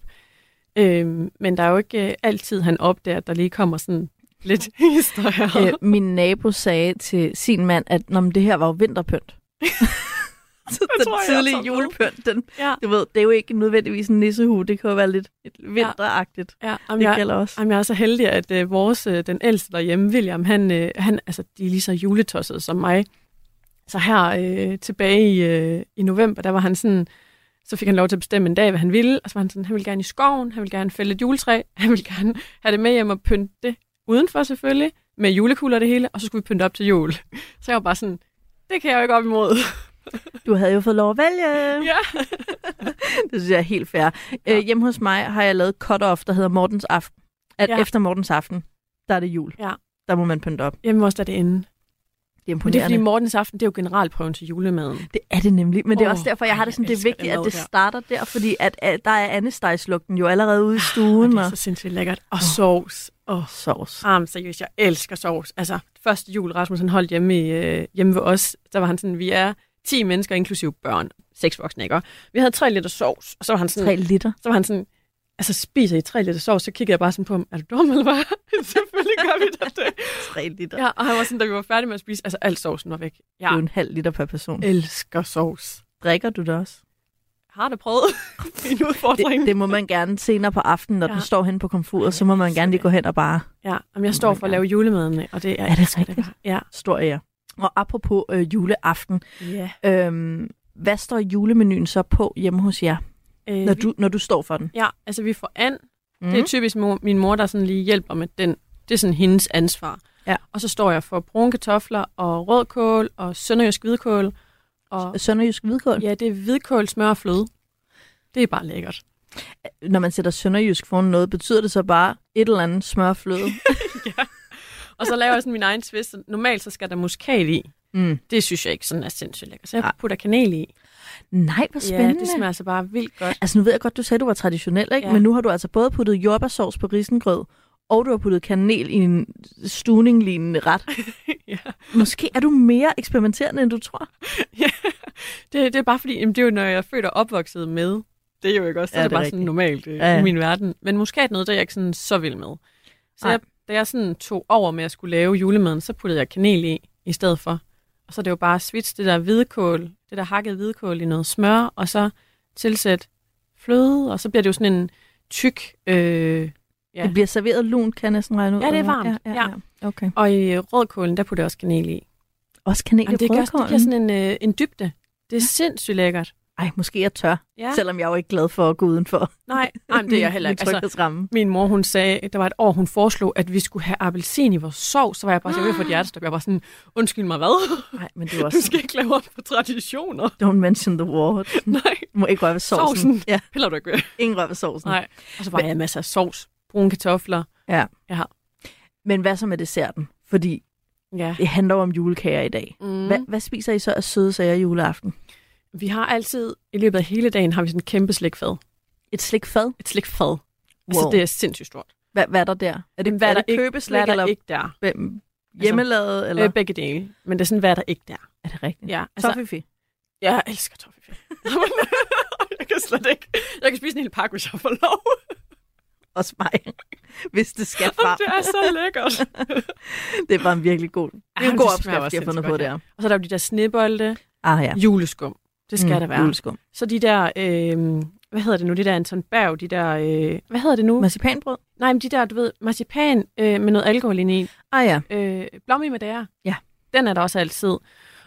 Øhm, men der er jo ikke øh, altid, han opdager, at der lige kommer sådan lidt historier. Øh, min nabo sagde til sin mand, at Nå, men det her var jo vinterpynt. så den tror tidlige julepynt, den, ja, du ved, det er jo ikke nødvendigvis en nissehue, det kan jo være lidt, lidt vinteragtigt. ja. Ja, Jamen, det jeg, gælder også. jamen, jeg er så heldig, at øh, vores, øh, den ældste derhjemme, William, han, øh, han, altså, de er lige så juletosset som mig. Så her øh, tilbage i, øh, i november, der var han sådan, så fik han lov til at bestemme en dag, hvad han ville. Og så var han sådan, han ville gerne i skoven, han ville gerne fælde et juletræ, han ville gerne have det med hjem og pynte det udenfor selvfølgelig, med julekugler og det hele, og så skulle vi pynte op til jul. Så jeg var bare sådan, det kan jeg jo ikke op imod. Du havde jo fået lov at vælge. ja. Det synes jeg er helt fair. Ja. Øh, hjemme hos mig har jeg lavet cut-off, der hedder Mortens Aften. At Ja. efter Mortens Aften, der er det jul. Ja. Der må man pynte op. Hjemme også der er det inde. Det er Men det er imponerende. fordi Mortens aften, det er jo generalprøven til julemaden. Det er det nemlig, men det er Åh, også derfor, jeg har det sådan, det er vigtigt, at det starter der, fordi at, at der er andestejslugten jo allerede ude i Og stuen, det er og så sindssygt lækkert. Og sovs. Oh. sovs. Jamen, seriøst, jeg elsker sovs. Altså, første jul, Rasmus han holdt hjemme, i, øh, hjemme ved os, der var han sådan, vi er 10 mennesker, inklusive børn, seks voksne, ikke? Vi havde 3 liter sovs, og så var han sådan, 3 liter. så var han sådan, altså spiser I 3 liter sovs, så kiggede jeg bare sådan på ham, er du dum eller hvad? Selvfølgelig gør vi da det. 3 liter. Ja, og han var sådan, da vi var færdige med at spise, altså alt sovsen var væk. Det Jeg er jo en halv liter per person. elsker sovs. Drikker du det også? Har det prøvet? Min udfordring. Det, det må man gerne senere på aftenen, når Ja. den står hen på komfuret, så må man gerne lige gå hen og bare Ja, jamen, jeg står for at lave julemaden, og det er, Er det elsker rigtigt? bare. Ja. stor ære. Og apropos øh, juleaften, ja. øhm, hvad står julemenuen så på hjemme hos jer, Øh, når du, når du står for den? Ja, altså vi får and. Mm. Mm. Det er typisk mor, min mor, der sådan lige hjælper med den. Det er sådan hendes ansvar. Ja. Og så står jeg for brune kartofler og rødkål og sønderjysk hvidkål. Og Sønderjysk hvidkål? ja, det er hvidkål, smør og fløde. Det er bare lækkert. Når man sætter sønderjysk foran noget, betyder det så bare et eller andet smørfløde? Og så laver jeg sådan min egen twist. Normalt så skal der muskat i. mm. Det synes jeg ikke sådan er sindssygt lækkert. Så jeg putter kanel i. Nej, hvor Ja, spændende. det smager altså bare vildt godt. Altså nu ved jeg godt, du sagde, du var traditionel, ikke? Ja. men nu har du altså både puttet jordbærsovs på risengrød, og du har puttet kanel i en stuning-lignende ret. ja. Måske er du mere eksperimenterende, end du tror. det, det er bare fordi, jamen, det er jo, når jeg er født og opvokset med. Det er jo ikke også, så Ja, ja, det det er er bare sådan rigtigt. normalt øh, Ja, ja, ja. i min verden. Men muskat noget, der er jeg ikke sådan så vild med. Så jeg, da jeg sådan tog over med at skulle lave julemaden, så puttede jeg kanel i, i stedet for. Og så er det jo bare switch det der hvidkål, det der hakkede hvidkål i noget smør, og så tilsæt fløde, og så bliver det jo sådan en tyk... Øh, Ja. Ja. Det bliver serveret lunt, kan jeg næsten regne ud. Ja, det er varmt. Ja, ja, ja. Okay. og i rødkålen, der putter jeg også kanel i. Også kanel i Jamen, det, gør, det giver sådan en, øh, en dybde. Det er sindssygt lækkert. Ej, måske jeg tør, Ja. selvom jeg er jo ikke glad for at gå udenfor. Nej, nej det er jeg heller ikke. Altså. Min mor, hun sagde, der var et år, hun foreslog, at vi skulle have appelsin i vores sovs. Så var jeg bare så ved få et hjertestop. Jeg var sådan, undskyld mig, hvad? Nej, men det Du også... skal ikke lave op på traditioner. Don't mention the war. Nej, Du må ikke røre ved sovsen. Sovsen. Ja, piller du ikke ved. ingen rør ved sovsen. Nej. Og så var jeg masser af sovs, brune kartofler. Ja. Ja. Men hvad så med desserten? Fordi Ja. det handler jo om julekager i dag. Mm. Hvad, hvad spiser I så af søde sager juleaften? Vi har altid, i løbet af hele dagen, har vi sådan en kæmpe slikfad. Et slikfad? Et slikfad. Wow. Altså, Wow. det er sindssygt stort. Hvad, hvad er der der? Er det, hvad er er der ikke, købeslik, hvad er der eller ikke der? hvem- hjemmelavet? Eller? Øh, begge dele. Men det er sådan, hvad er der ikke der? er det rigtigt? Ja, Altså, altså, Toffifee. jeg elsker toffifee. jeg kan slet ikke. Jeg kan spise en hel pakke, hvis jeg får lov. Også mig. Hvis det skal frem. det er så lækkert. Det bare en virkelig god, det er en god opskrift, jeg har fundet på der. Og så er der jo de der snebolde, Ah ja. juleskum. Det skal mm, der være. Juleskum. Så de der, øh, hvad hedder det nu, de der Anton Berg, de der, øh, hvad hedder det nu? Marcipanbrød? Nej, men de der, du ved, marcipan øh, med noget alkohol ind i. Ah ja. Øh, blomme med det Ja. Den er der også altid.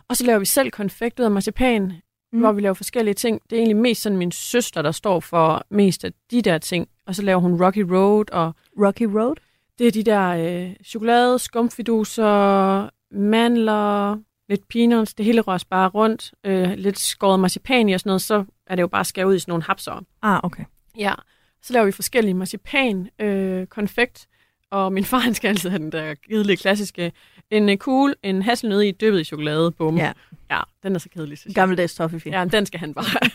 Og så laver vi selv konfekt ud af marcipan, mm. hvor vi laver forskellige ting. Det er egentlig mest sådan min søster, der står for mest af de der ting. Og så laver hun Rocky Road, og Rocky Road? det er de der øh, chokolade, skumfiduser, mandler, lidt peanuts. Det hele røres bare rundt. Øh, lidt skåret marcipan i og sådan noget. Så er det jo bare skæret ud i sådan nogle hapser. Ah, okay. Ja. Så laver vi forskellige marcipan, øh, konfekt, Og min far, han skal altid have den der kedelige klassiske. En uh, cool, en hasselnød i dyppet i chokolade, bum. Ja. ja den er så kedelig, synes jeg. Gammeldags toffefee. Ja, den skal han bare.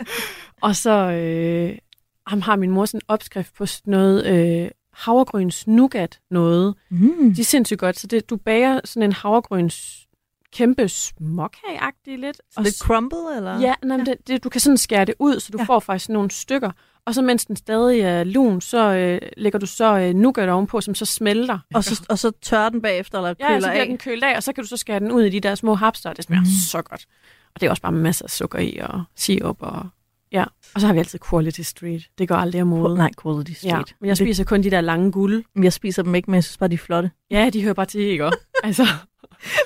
og så øh, ham har min mor sådan en opskrift på sådan noget øh, havregryns nougat noget. Mm. De er sindssygt godt. Så det, du bager sådan en havregryns kæmpe småkageagtig lidt. Så lidt crumble, eller? Ja, nej, men det, det, du kan sådan skære det ud, så du Ja. ja. får faktisk nogle stykker. Og så mens den stadig er lun, så øh, lægger du så øh, nougat ovenpå, som så smelter. Og så, og så tørrer den bagefter, eller Ja, ja, køler så bliver af. den kølet af, og så kan du så skære den ud i de der små hapster, og det smager mm. så godt. Og det er også bare masser af sukker i, og sirup, og ja. Og så har vi altid Quality Street. Det går aldrig af mode. Nej, quality ja. street. Men jeg spiser kun de der lange guld. Det, jeg spiser dem ikke, men jeg synes bare, de er flotte. Ja, de hører bare til, ikke? altså,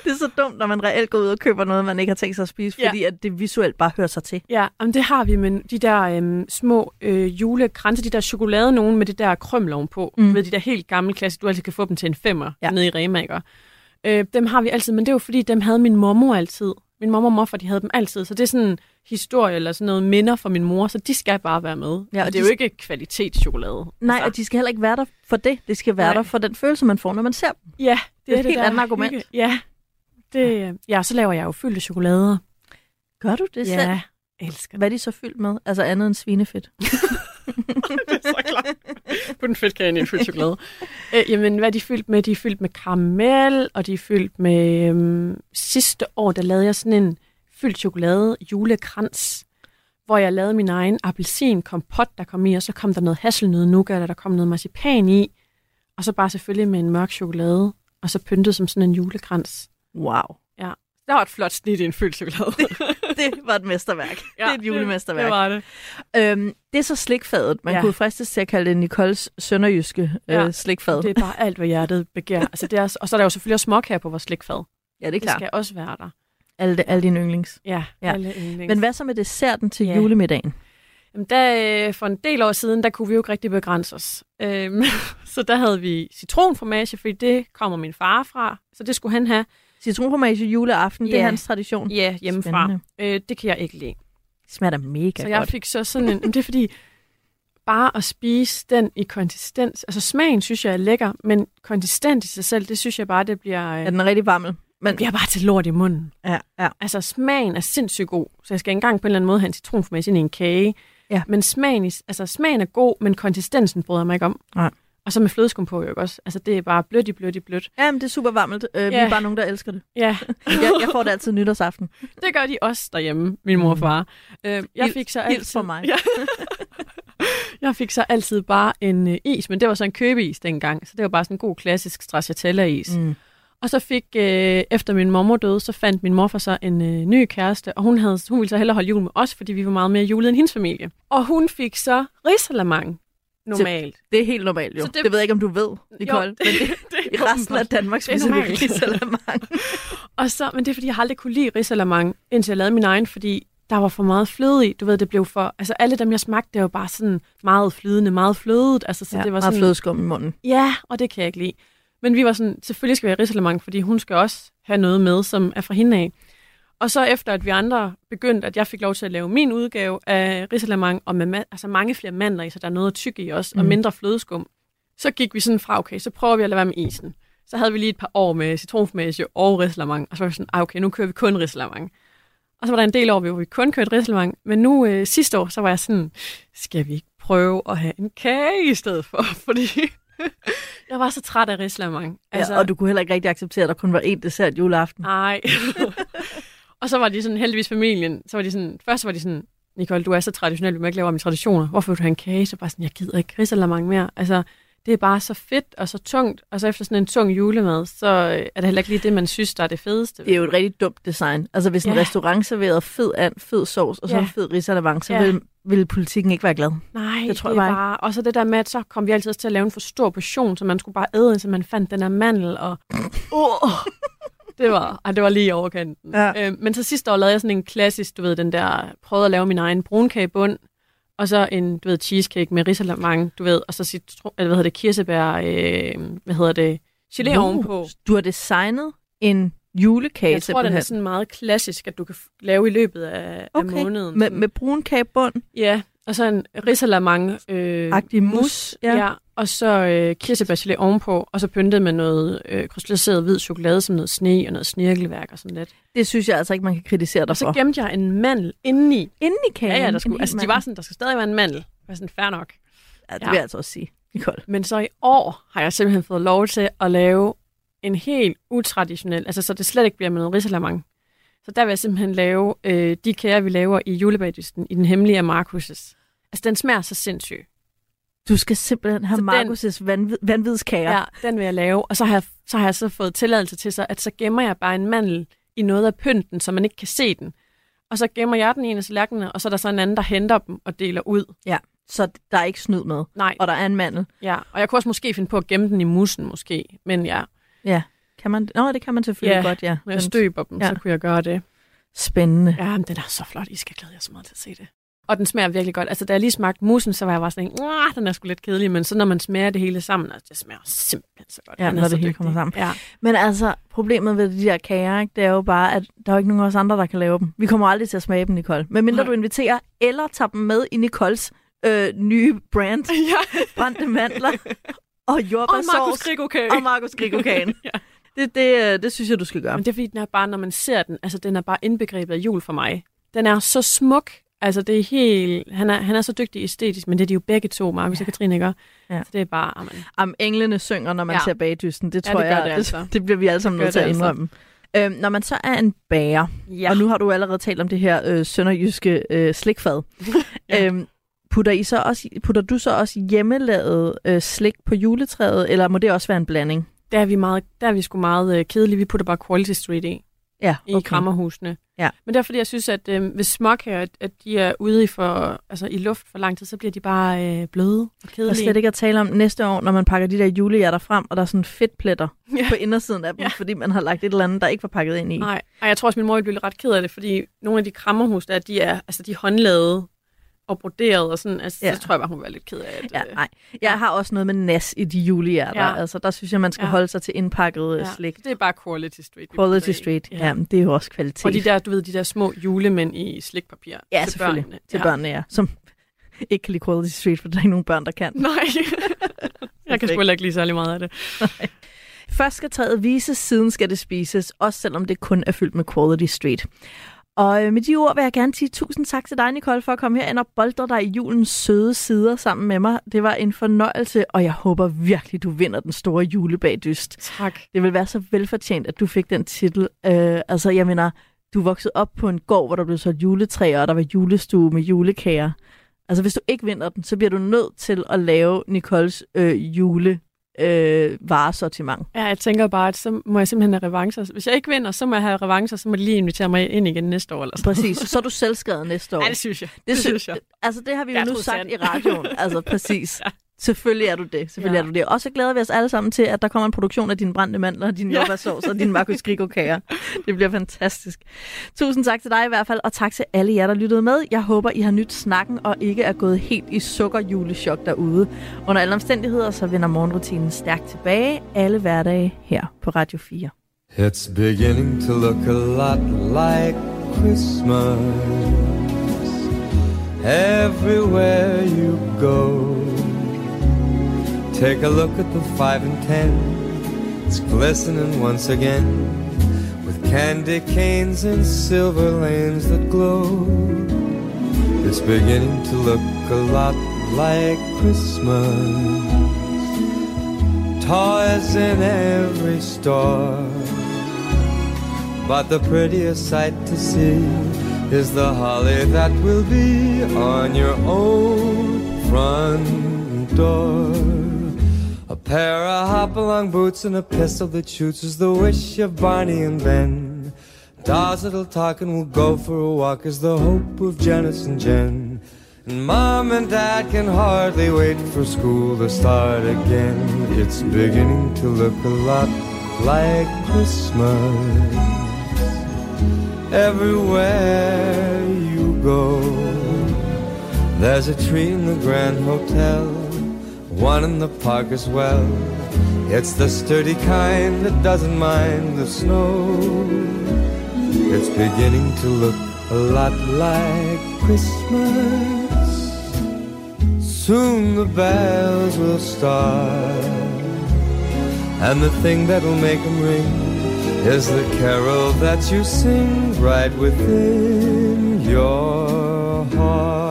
Det er så dumt, når man reelt går ud og køber noget, man ikke har tænkt sig at spise, Ja. fordi at det visuelt bare hører sig til. ja, jamen, det har vi, men de der øhm, små øh, julekranse, de der chokolade nogen med det der krømmel ovenpå, Mm. med de der helt gamle klasse, du altid kan få dem til en femmer Ja. ja. nede i Rema, ikke? Øh, dem har vi altid, men det er jo fordi, dem havde min mormor altid. Min mormor og morfar, de havde dem altid, så det er sådan historie eller sådan noget minder fra min mor, så de skal bare være med. Ja, og og det er jo ikke kvalitetschokolade. Nej, altså, og de skal heller ikke være der for det. Det skal være Nej. der for den følelse, man får, når man ser dem. Ja, det, er et det helt der andet argument. Hygge. Ja, det, ja, så laver jeg jo fyldte chokolader. Gør du det selv? Ja, elsker Hvad er de så fyldt med? Altså andet end svinefedt. det er så klart. På den fedtkage i en fyldt chokolade. øh, jamen, hvad er de fyldt med? De er fyldt med karamel, og de er fyldt med... Øhm, sidste år, der lavede jeg sådan en fyldt chokolade julekrans, hvor jeg lavede min egen appelsin kompot, der kom i, og så kom der noget hasselnød nougat, og der kom noget marcipan i, og så bare selvfølgelig med en mørk chokolade, og så pyntet som sådan en julekrans. Wow. Der var et flot snit i en fyldt chokolade. Det var et mesterværk. ja, det er et julemesterværk. Det, det var det. Øhm, det er så slikfadet. Man ja. Kunne fristes til at kalde det Nicoles sønderjyske ja. Ja. øh, slikfad. Det er bare alt, hvad hjertet begær. Altså, det er, og så er der jo selvfølgelig også småkager på vores slikfad. ja, det er Det klart. skal også være der. Alle, alle dine yndlings. Ja, Ja. ja. alle yndlings. Men hvad så med desserten til Ja. julemiddagen? Jamen, der, øh, for en del år siden, der kunne vi jo ikke rigtig begrænse os. Øhm, så der havde vi citronformage, fordi det kommer min far fra, så det skulle han have. Citronformage juleaften, det er Ja. hans tradition. Ja, hjemmefra. Spændende. Øh, det kan jeg ikke lide. Det smager da mega Så jeg godt. fik så sådan en... det er fordi, bare at spise den i konsistens... Altså smagen synes jeg er lækker, men konsistens i sig selv, det synes jeg bare, det bliver... Øh, Er den rigtig varmel? Men, det bliver bare til lort i munden. ja, ja. Altså, smagen er sindssygt god, så jeg skal engang på en eller anden måde have en citronformage ind i en kage. Ja. Men smagen, altså, smagen er god, men konsistensen bryder jeg mig ikke om. Nej. Og så med flødeskum på jo også. Altså, det er bare blødt i blødt i blødt. ja, men det er super varmelt. Øh, Vi Ja. er bare nogen, der elsker det. Ja, Jeg, jeg får det altid nytårsaften. det gør de også derhjemme, min mor og far. Øh, jeg fik så hils altid... for mig. Ja. jeg fik så altid bare en øh, is, men det var så en købeis dengang, så det var bare sådan en god klassisk stracciatella-is. Mm. Og så fik, øh, efter min mormor døde, så fandt min morfar så en øh, ny kæreste, og hun, havde, hun ville så hellere holde jul med os, fordi vi var meget mere julet end hendes familie. Og hun fik så risalamang normalt. Det er helt normalt, jo. Så Det, det- det ved jeg ikke, om du ved, Nicole. Jo, men det, det i resten af Danmark Det er spiser vi risalamang. Og så, men det er, fordi jeg aldrig kunne lide risalamang, indtil jeg lavede min egen, fordi der var for meget fløde i. Du ved, det blev for... Altså, alle dem, jeg smagte, det var bare sådan meget flydende, meget flødet. Altså, så Ja, det var meget sådan... flødeskum i munden. Ja, og det kan jeg ikke lide. Men vi var sådan, selvfølgelig skal vi have risalamang, fordi hun skal også have noget med, som er fra hende af. Og så efter, at vi andre begyndte, at jeg fik lov til at lave min udgave af risalamang, og med altså mange flere mandler i, så der er noget at tykke i også, og Mm. mindre flødeskum, så gik vi sådan fra, okay, så prøver vi at lade være med isen. Så havde vi lige et par år med citronformage og risalamang, og så var vi sådan, ah, okay, nu kører vi kun risalamang. Og så var der en del år, hvor vi kun kørte risalamang, men nu øh, sidste år, så var jeg sådan, skal vi ikke prøve at have en kage i stedet for, fordi jeg var så træt af risalamang. Altså, ja, og du kunne heller ikke rigtig acceptere, at der kun var én dessert juleaften. Nej. og så var de sådan, heldigvis familien, så var de sådan, først var de sådan, Nicole, du er så traditionel, vi må ikke lave om i traditioner. Hvorfor vil du have en kage? Så bare sådan, jeg gider ikke risalamang mere. Altså, det er bare så fedt og så tungt, og så efter sådan en tung julemad, så øh, er det heller ikke lige det, man synes, der er det fedeste. Det er jo et rigtig dumt design. Altså, hvis en Ja. restaurant serverede fed and, fed sovs og så Ja. en fed risalamang, så Ja. ville, ville politikken ikke være glad. Nej, Det tror det jeg bare bare... Og så det der med, at så kom vi altid også til at lave en for stor portion, så man skulle bare æde, indtil man fandt den her mandel, og... Uh, det var, ej, det var lige overkanten. Ja. Øh, men så sidste år lavede jeg sådan en klassisk, du ved, den der... Prøvede at lave min egen brunkagebund, og så en, du ved, cheesecake med risalamang, du ved, og så citron, eller hvad hedder det, kirsebær, øh, hvad hedder det, gelé Uh, ovenpå. Du har designet en julekage Jeg tror, den er sådan meget klassisk, at du kan lave i løbet af, Okay, af måneden. Med, med brun kagebund. Ja, og så en risalamang øh, Agtig mus, mus. ja. Ja. Og så øh, kirsebærgelé ovenpå, og så pyntet med noget øh, krystalliseret hvid chokolade, som noget sne og noget snirkelværk og sådan lidt. Det synes jeg altså ikke, man kan kritisere dig Og så for. gemte jeg en mandel indeni. Inden i kagen. Ja, ja, der skulle, altså, de mand. var sådan, der skal stadig være en mandel. Det var sådan, fair nok. Ja, det Ja. vil jeg altså også sige. Nicole. Men så i år har jeg simpelthen fået lov til at lave en helt utraditionel, altså så det slet ikke bliver med noget risalamang. Så der vil jeg simpelthen lave øh, de kager, vi laver i julebagdysten i den hemmelige af Marcus'. Altså, den smager så sindssygt. Du skal simpelthen have Markus' vanvid, vanvidskager. Ja, den vil jeg lave. Og så har jeg så, har jeg så fået tilladelse til så, at så gemmer jeg bare en mandel i noget af pynten, så man ikke kan se den. Og så gemmer jeg den i en af tallerkenerne, og så er der så en anden, der henter dem og deler ud. Så der er ikke snyd med. Nej, Og der er en mandel. ja. Og jeg kunne også måske finde på at gemme den i mussen, måske. Men ja, Ja. Kan man? Nå, det kan man selvfølgelig Ja, godt, ja. når jeg støber dem, Ja. ja. så kunne jeg gøre det. Spændende. Ja, men den er så flot. I skal glæde jer så meget til at se det. Og den smager virkelig godt. Altså, da jeg lige smagte mussen, så var jeg bare sådan, "Mwah, den er sgu lidt kedelig, men så når man smager det hele sammen, altså, det smager simpelthen så godt. Ja, når det hele dygtig. kommer sammen. Ja. Men altså, problemet ved de der kager, ikke, det er jo bare, at der er jo ikke nogen af os andre, der kan lave dem. Vi kommer aldrig til at smage dem, Nicole. Men mindre Nej. du inviterer, eller tager dem med i Nicoles øh, nye brand, ja. brændte mandler og Og Markus Grigokage. og Markus Grigokagen. Ja. det, det, øh, det synes jeg, du skal gøre. Men det er fordi, den er bare, når man ser den, altså den er bare indbegrebet af jul for mig. Den er så smuk. Altså det er helt, han er, han er så dygtig æstetisk, men det er de jo begge to, Markus ja. og Katrine, ikke? Ja. Så det er bare, amen. Om englene synger, når man Ja. ser bagdysten, det Ja, tror det gør jeg, det altså. det bliver vi alle sammen Det nødt til at det altså. indrømme. Øhm, når man så er en bager, Ja. og nu har du allerede talt om det her øh, sønderjyske øh, slikfad, Ja. øhm, putter, I så også, putter du så også hjemmelavet øh, slik på juletræet, eller må det også være en blanding? Der er vi, meget, der er vi sgu meget øh, kedelige. Vi putter bare Quality Street i, Ja, i okay. krammerhusene. Ja. Men det er fordi, jeg synes, at øh, hvis småkager, at, at de er ude i, for, altså, i luft for lang tid, så bliver de bare øh, bløde og kedelige. slet ikke at tale om næste år, når man pakker de der julehjerter frem, og der er sådan fedtpletter Ja. på indersiden af dem, Ja. fordi man har lagt et eller andet, der ikke var pakket ind i. Nej, Ej, jeg tror også, min mor ville blive ret ked af det, fordi nogle af de krammerhus der, de er, altså, de er håndlavede og broderet og sådan. Altså, Ja. så tror jeg bare, hun være lidt ked af det. Ja, nej. Jeg har også noget med nas i de julehjerter. Ja. Altså, der synes jeg, man skal ja. Holde sig til indpakket ja. slik. Det er bare Quality Street. Quality. Street, ja. Ja. det er jo også kvalitet. Og de der, du ved, de der små julemænd i slikpapir. ja, til selvfølgelig. Børnene. Til ja. børnene, ja. Som ikke kan lide Quality Street, for der er ikke nogen børn, der kan. Nej. jeg kan sgu heller ikke lide særlig meget af det. Først skal træet vises, siden skal det spises, også selvom det kun er fyldt med Quality Street. Og øh, med de ord vil jeg gerne sige tusind tak til dig, Nicole, for at komme herind og boldre dig i julens søde sider sammen med mig. Det var en fornøjelse, og jeg håber virkelig, du vinder den store julebagdyst. Tak. Det vil være så velfortjent, at du fik den titel. Øh, altså, jeg mener, du voksede op på en gård, hvor der blev solgt juletræer, og der var julestue med julekager. Altså, hvis du ikke vinder den, så bliver du nødt til at lave Nicoles øh, jule øh, varesortiment. Ja, jeg tænker bare, at så må jeg simpelthen have revancher. Hvis jeg ikke vinder, så må jeg have revancher, så må de lige invitere mig ind igen næste år. Eller sådan. Præcis. Så er du selvskrevet næste år. Ja, det synes jeg. Det, det, synes jeg. Altså, det har vi jo Jeg nu sagt sandt. i radioen. Altså, præcis. Ja. Selvfølgelig er du det. Selvfølgelig Ja. er du det. Og så glæder vi os alle sammen til, at der kommer en produktion af dine brændte mandler, din Ja. jordbærsauce og din Marcus Grigo-kager. Det bliver fantastisk. Tusind tak til dig i hvert fald, og tak til alle jer, der lyttede med. Jeg håber, I har nyt snakken og ikke er gået helt i sukkerjulechok derude. Under alle omstændigheder, så vender morgenrutinen stærkt tilbage alle hverdage her på Radio 4. It's beginning to look a lot like Christmas everywhere you go. Take a look at the five and ten, it's glistening once again with candy canes and silver lanes that glow. It's beginning to look a lot like Christmas. Toys in every store. But the prettiest sight to see is the holly that will be on your own front door. Pair of hop-along boots and a pistol that shoots is the wish of Barney and Ben. Dolls that'll talk and we'll go for a walk is the hope of Janice and Jen. And mom and dad can hardly wait for school to start again. It's beginning to look a lot like Christmas everywhere you go. There's a tree in the Grand Hotel, one in the park as well. It's the sturdy kind that doesn't mind the snow. It's beginning to look a lot like Christmas. Soon the bells will start. And the thing that'll make them ring is the carol that you sing right within your heart.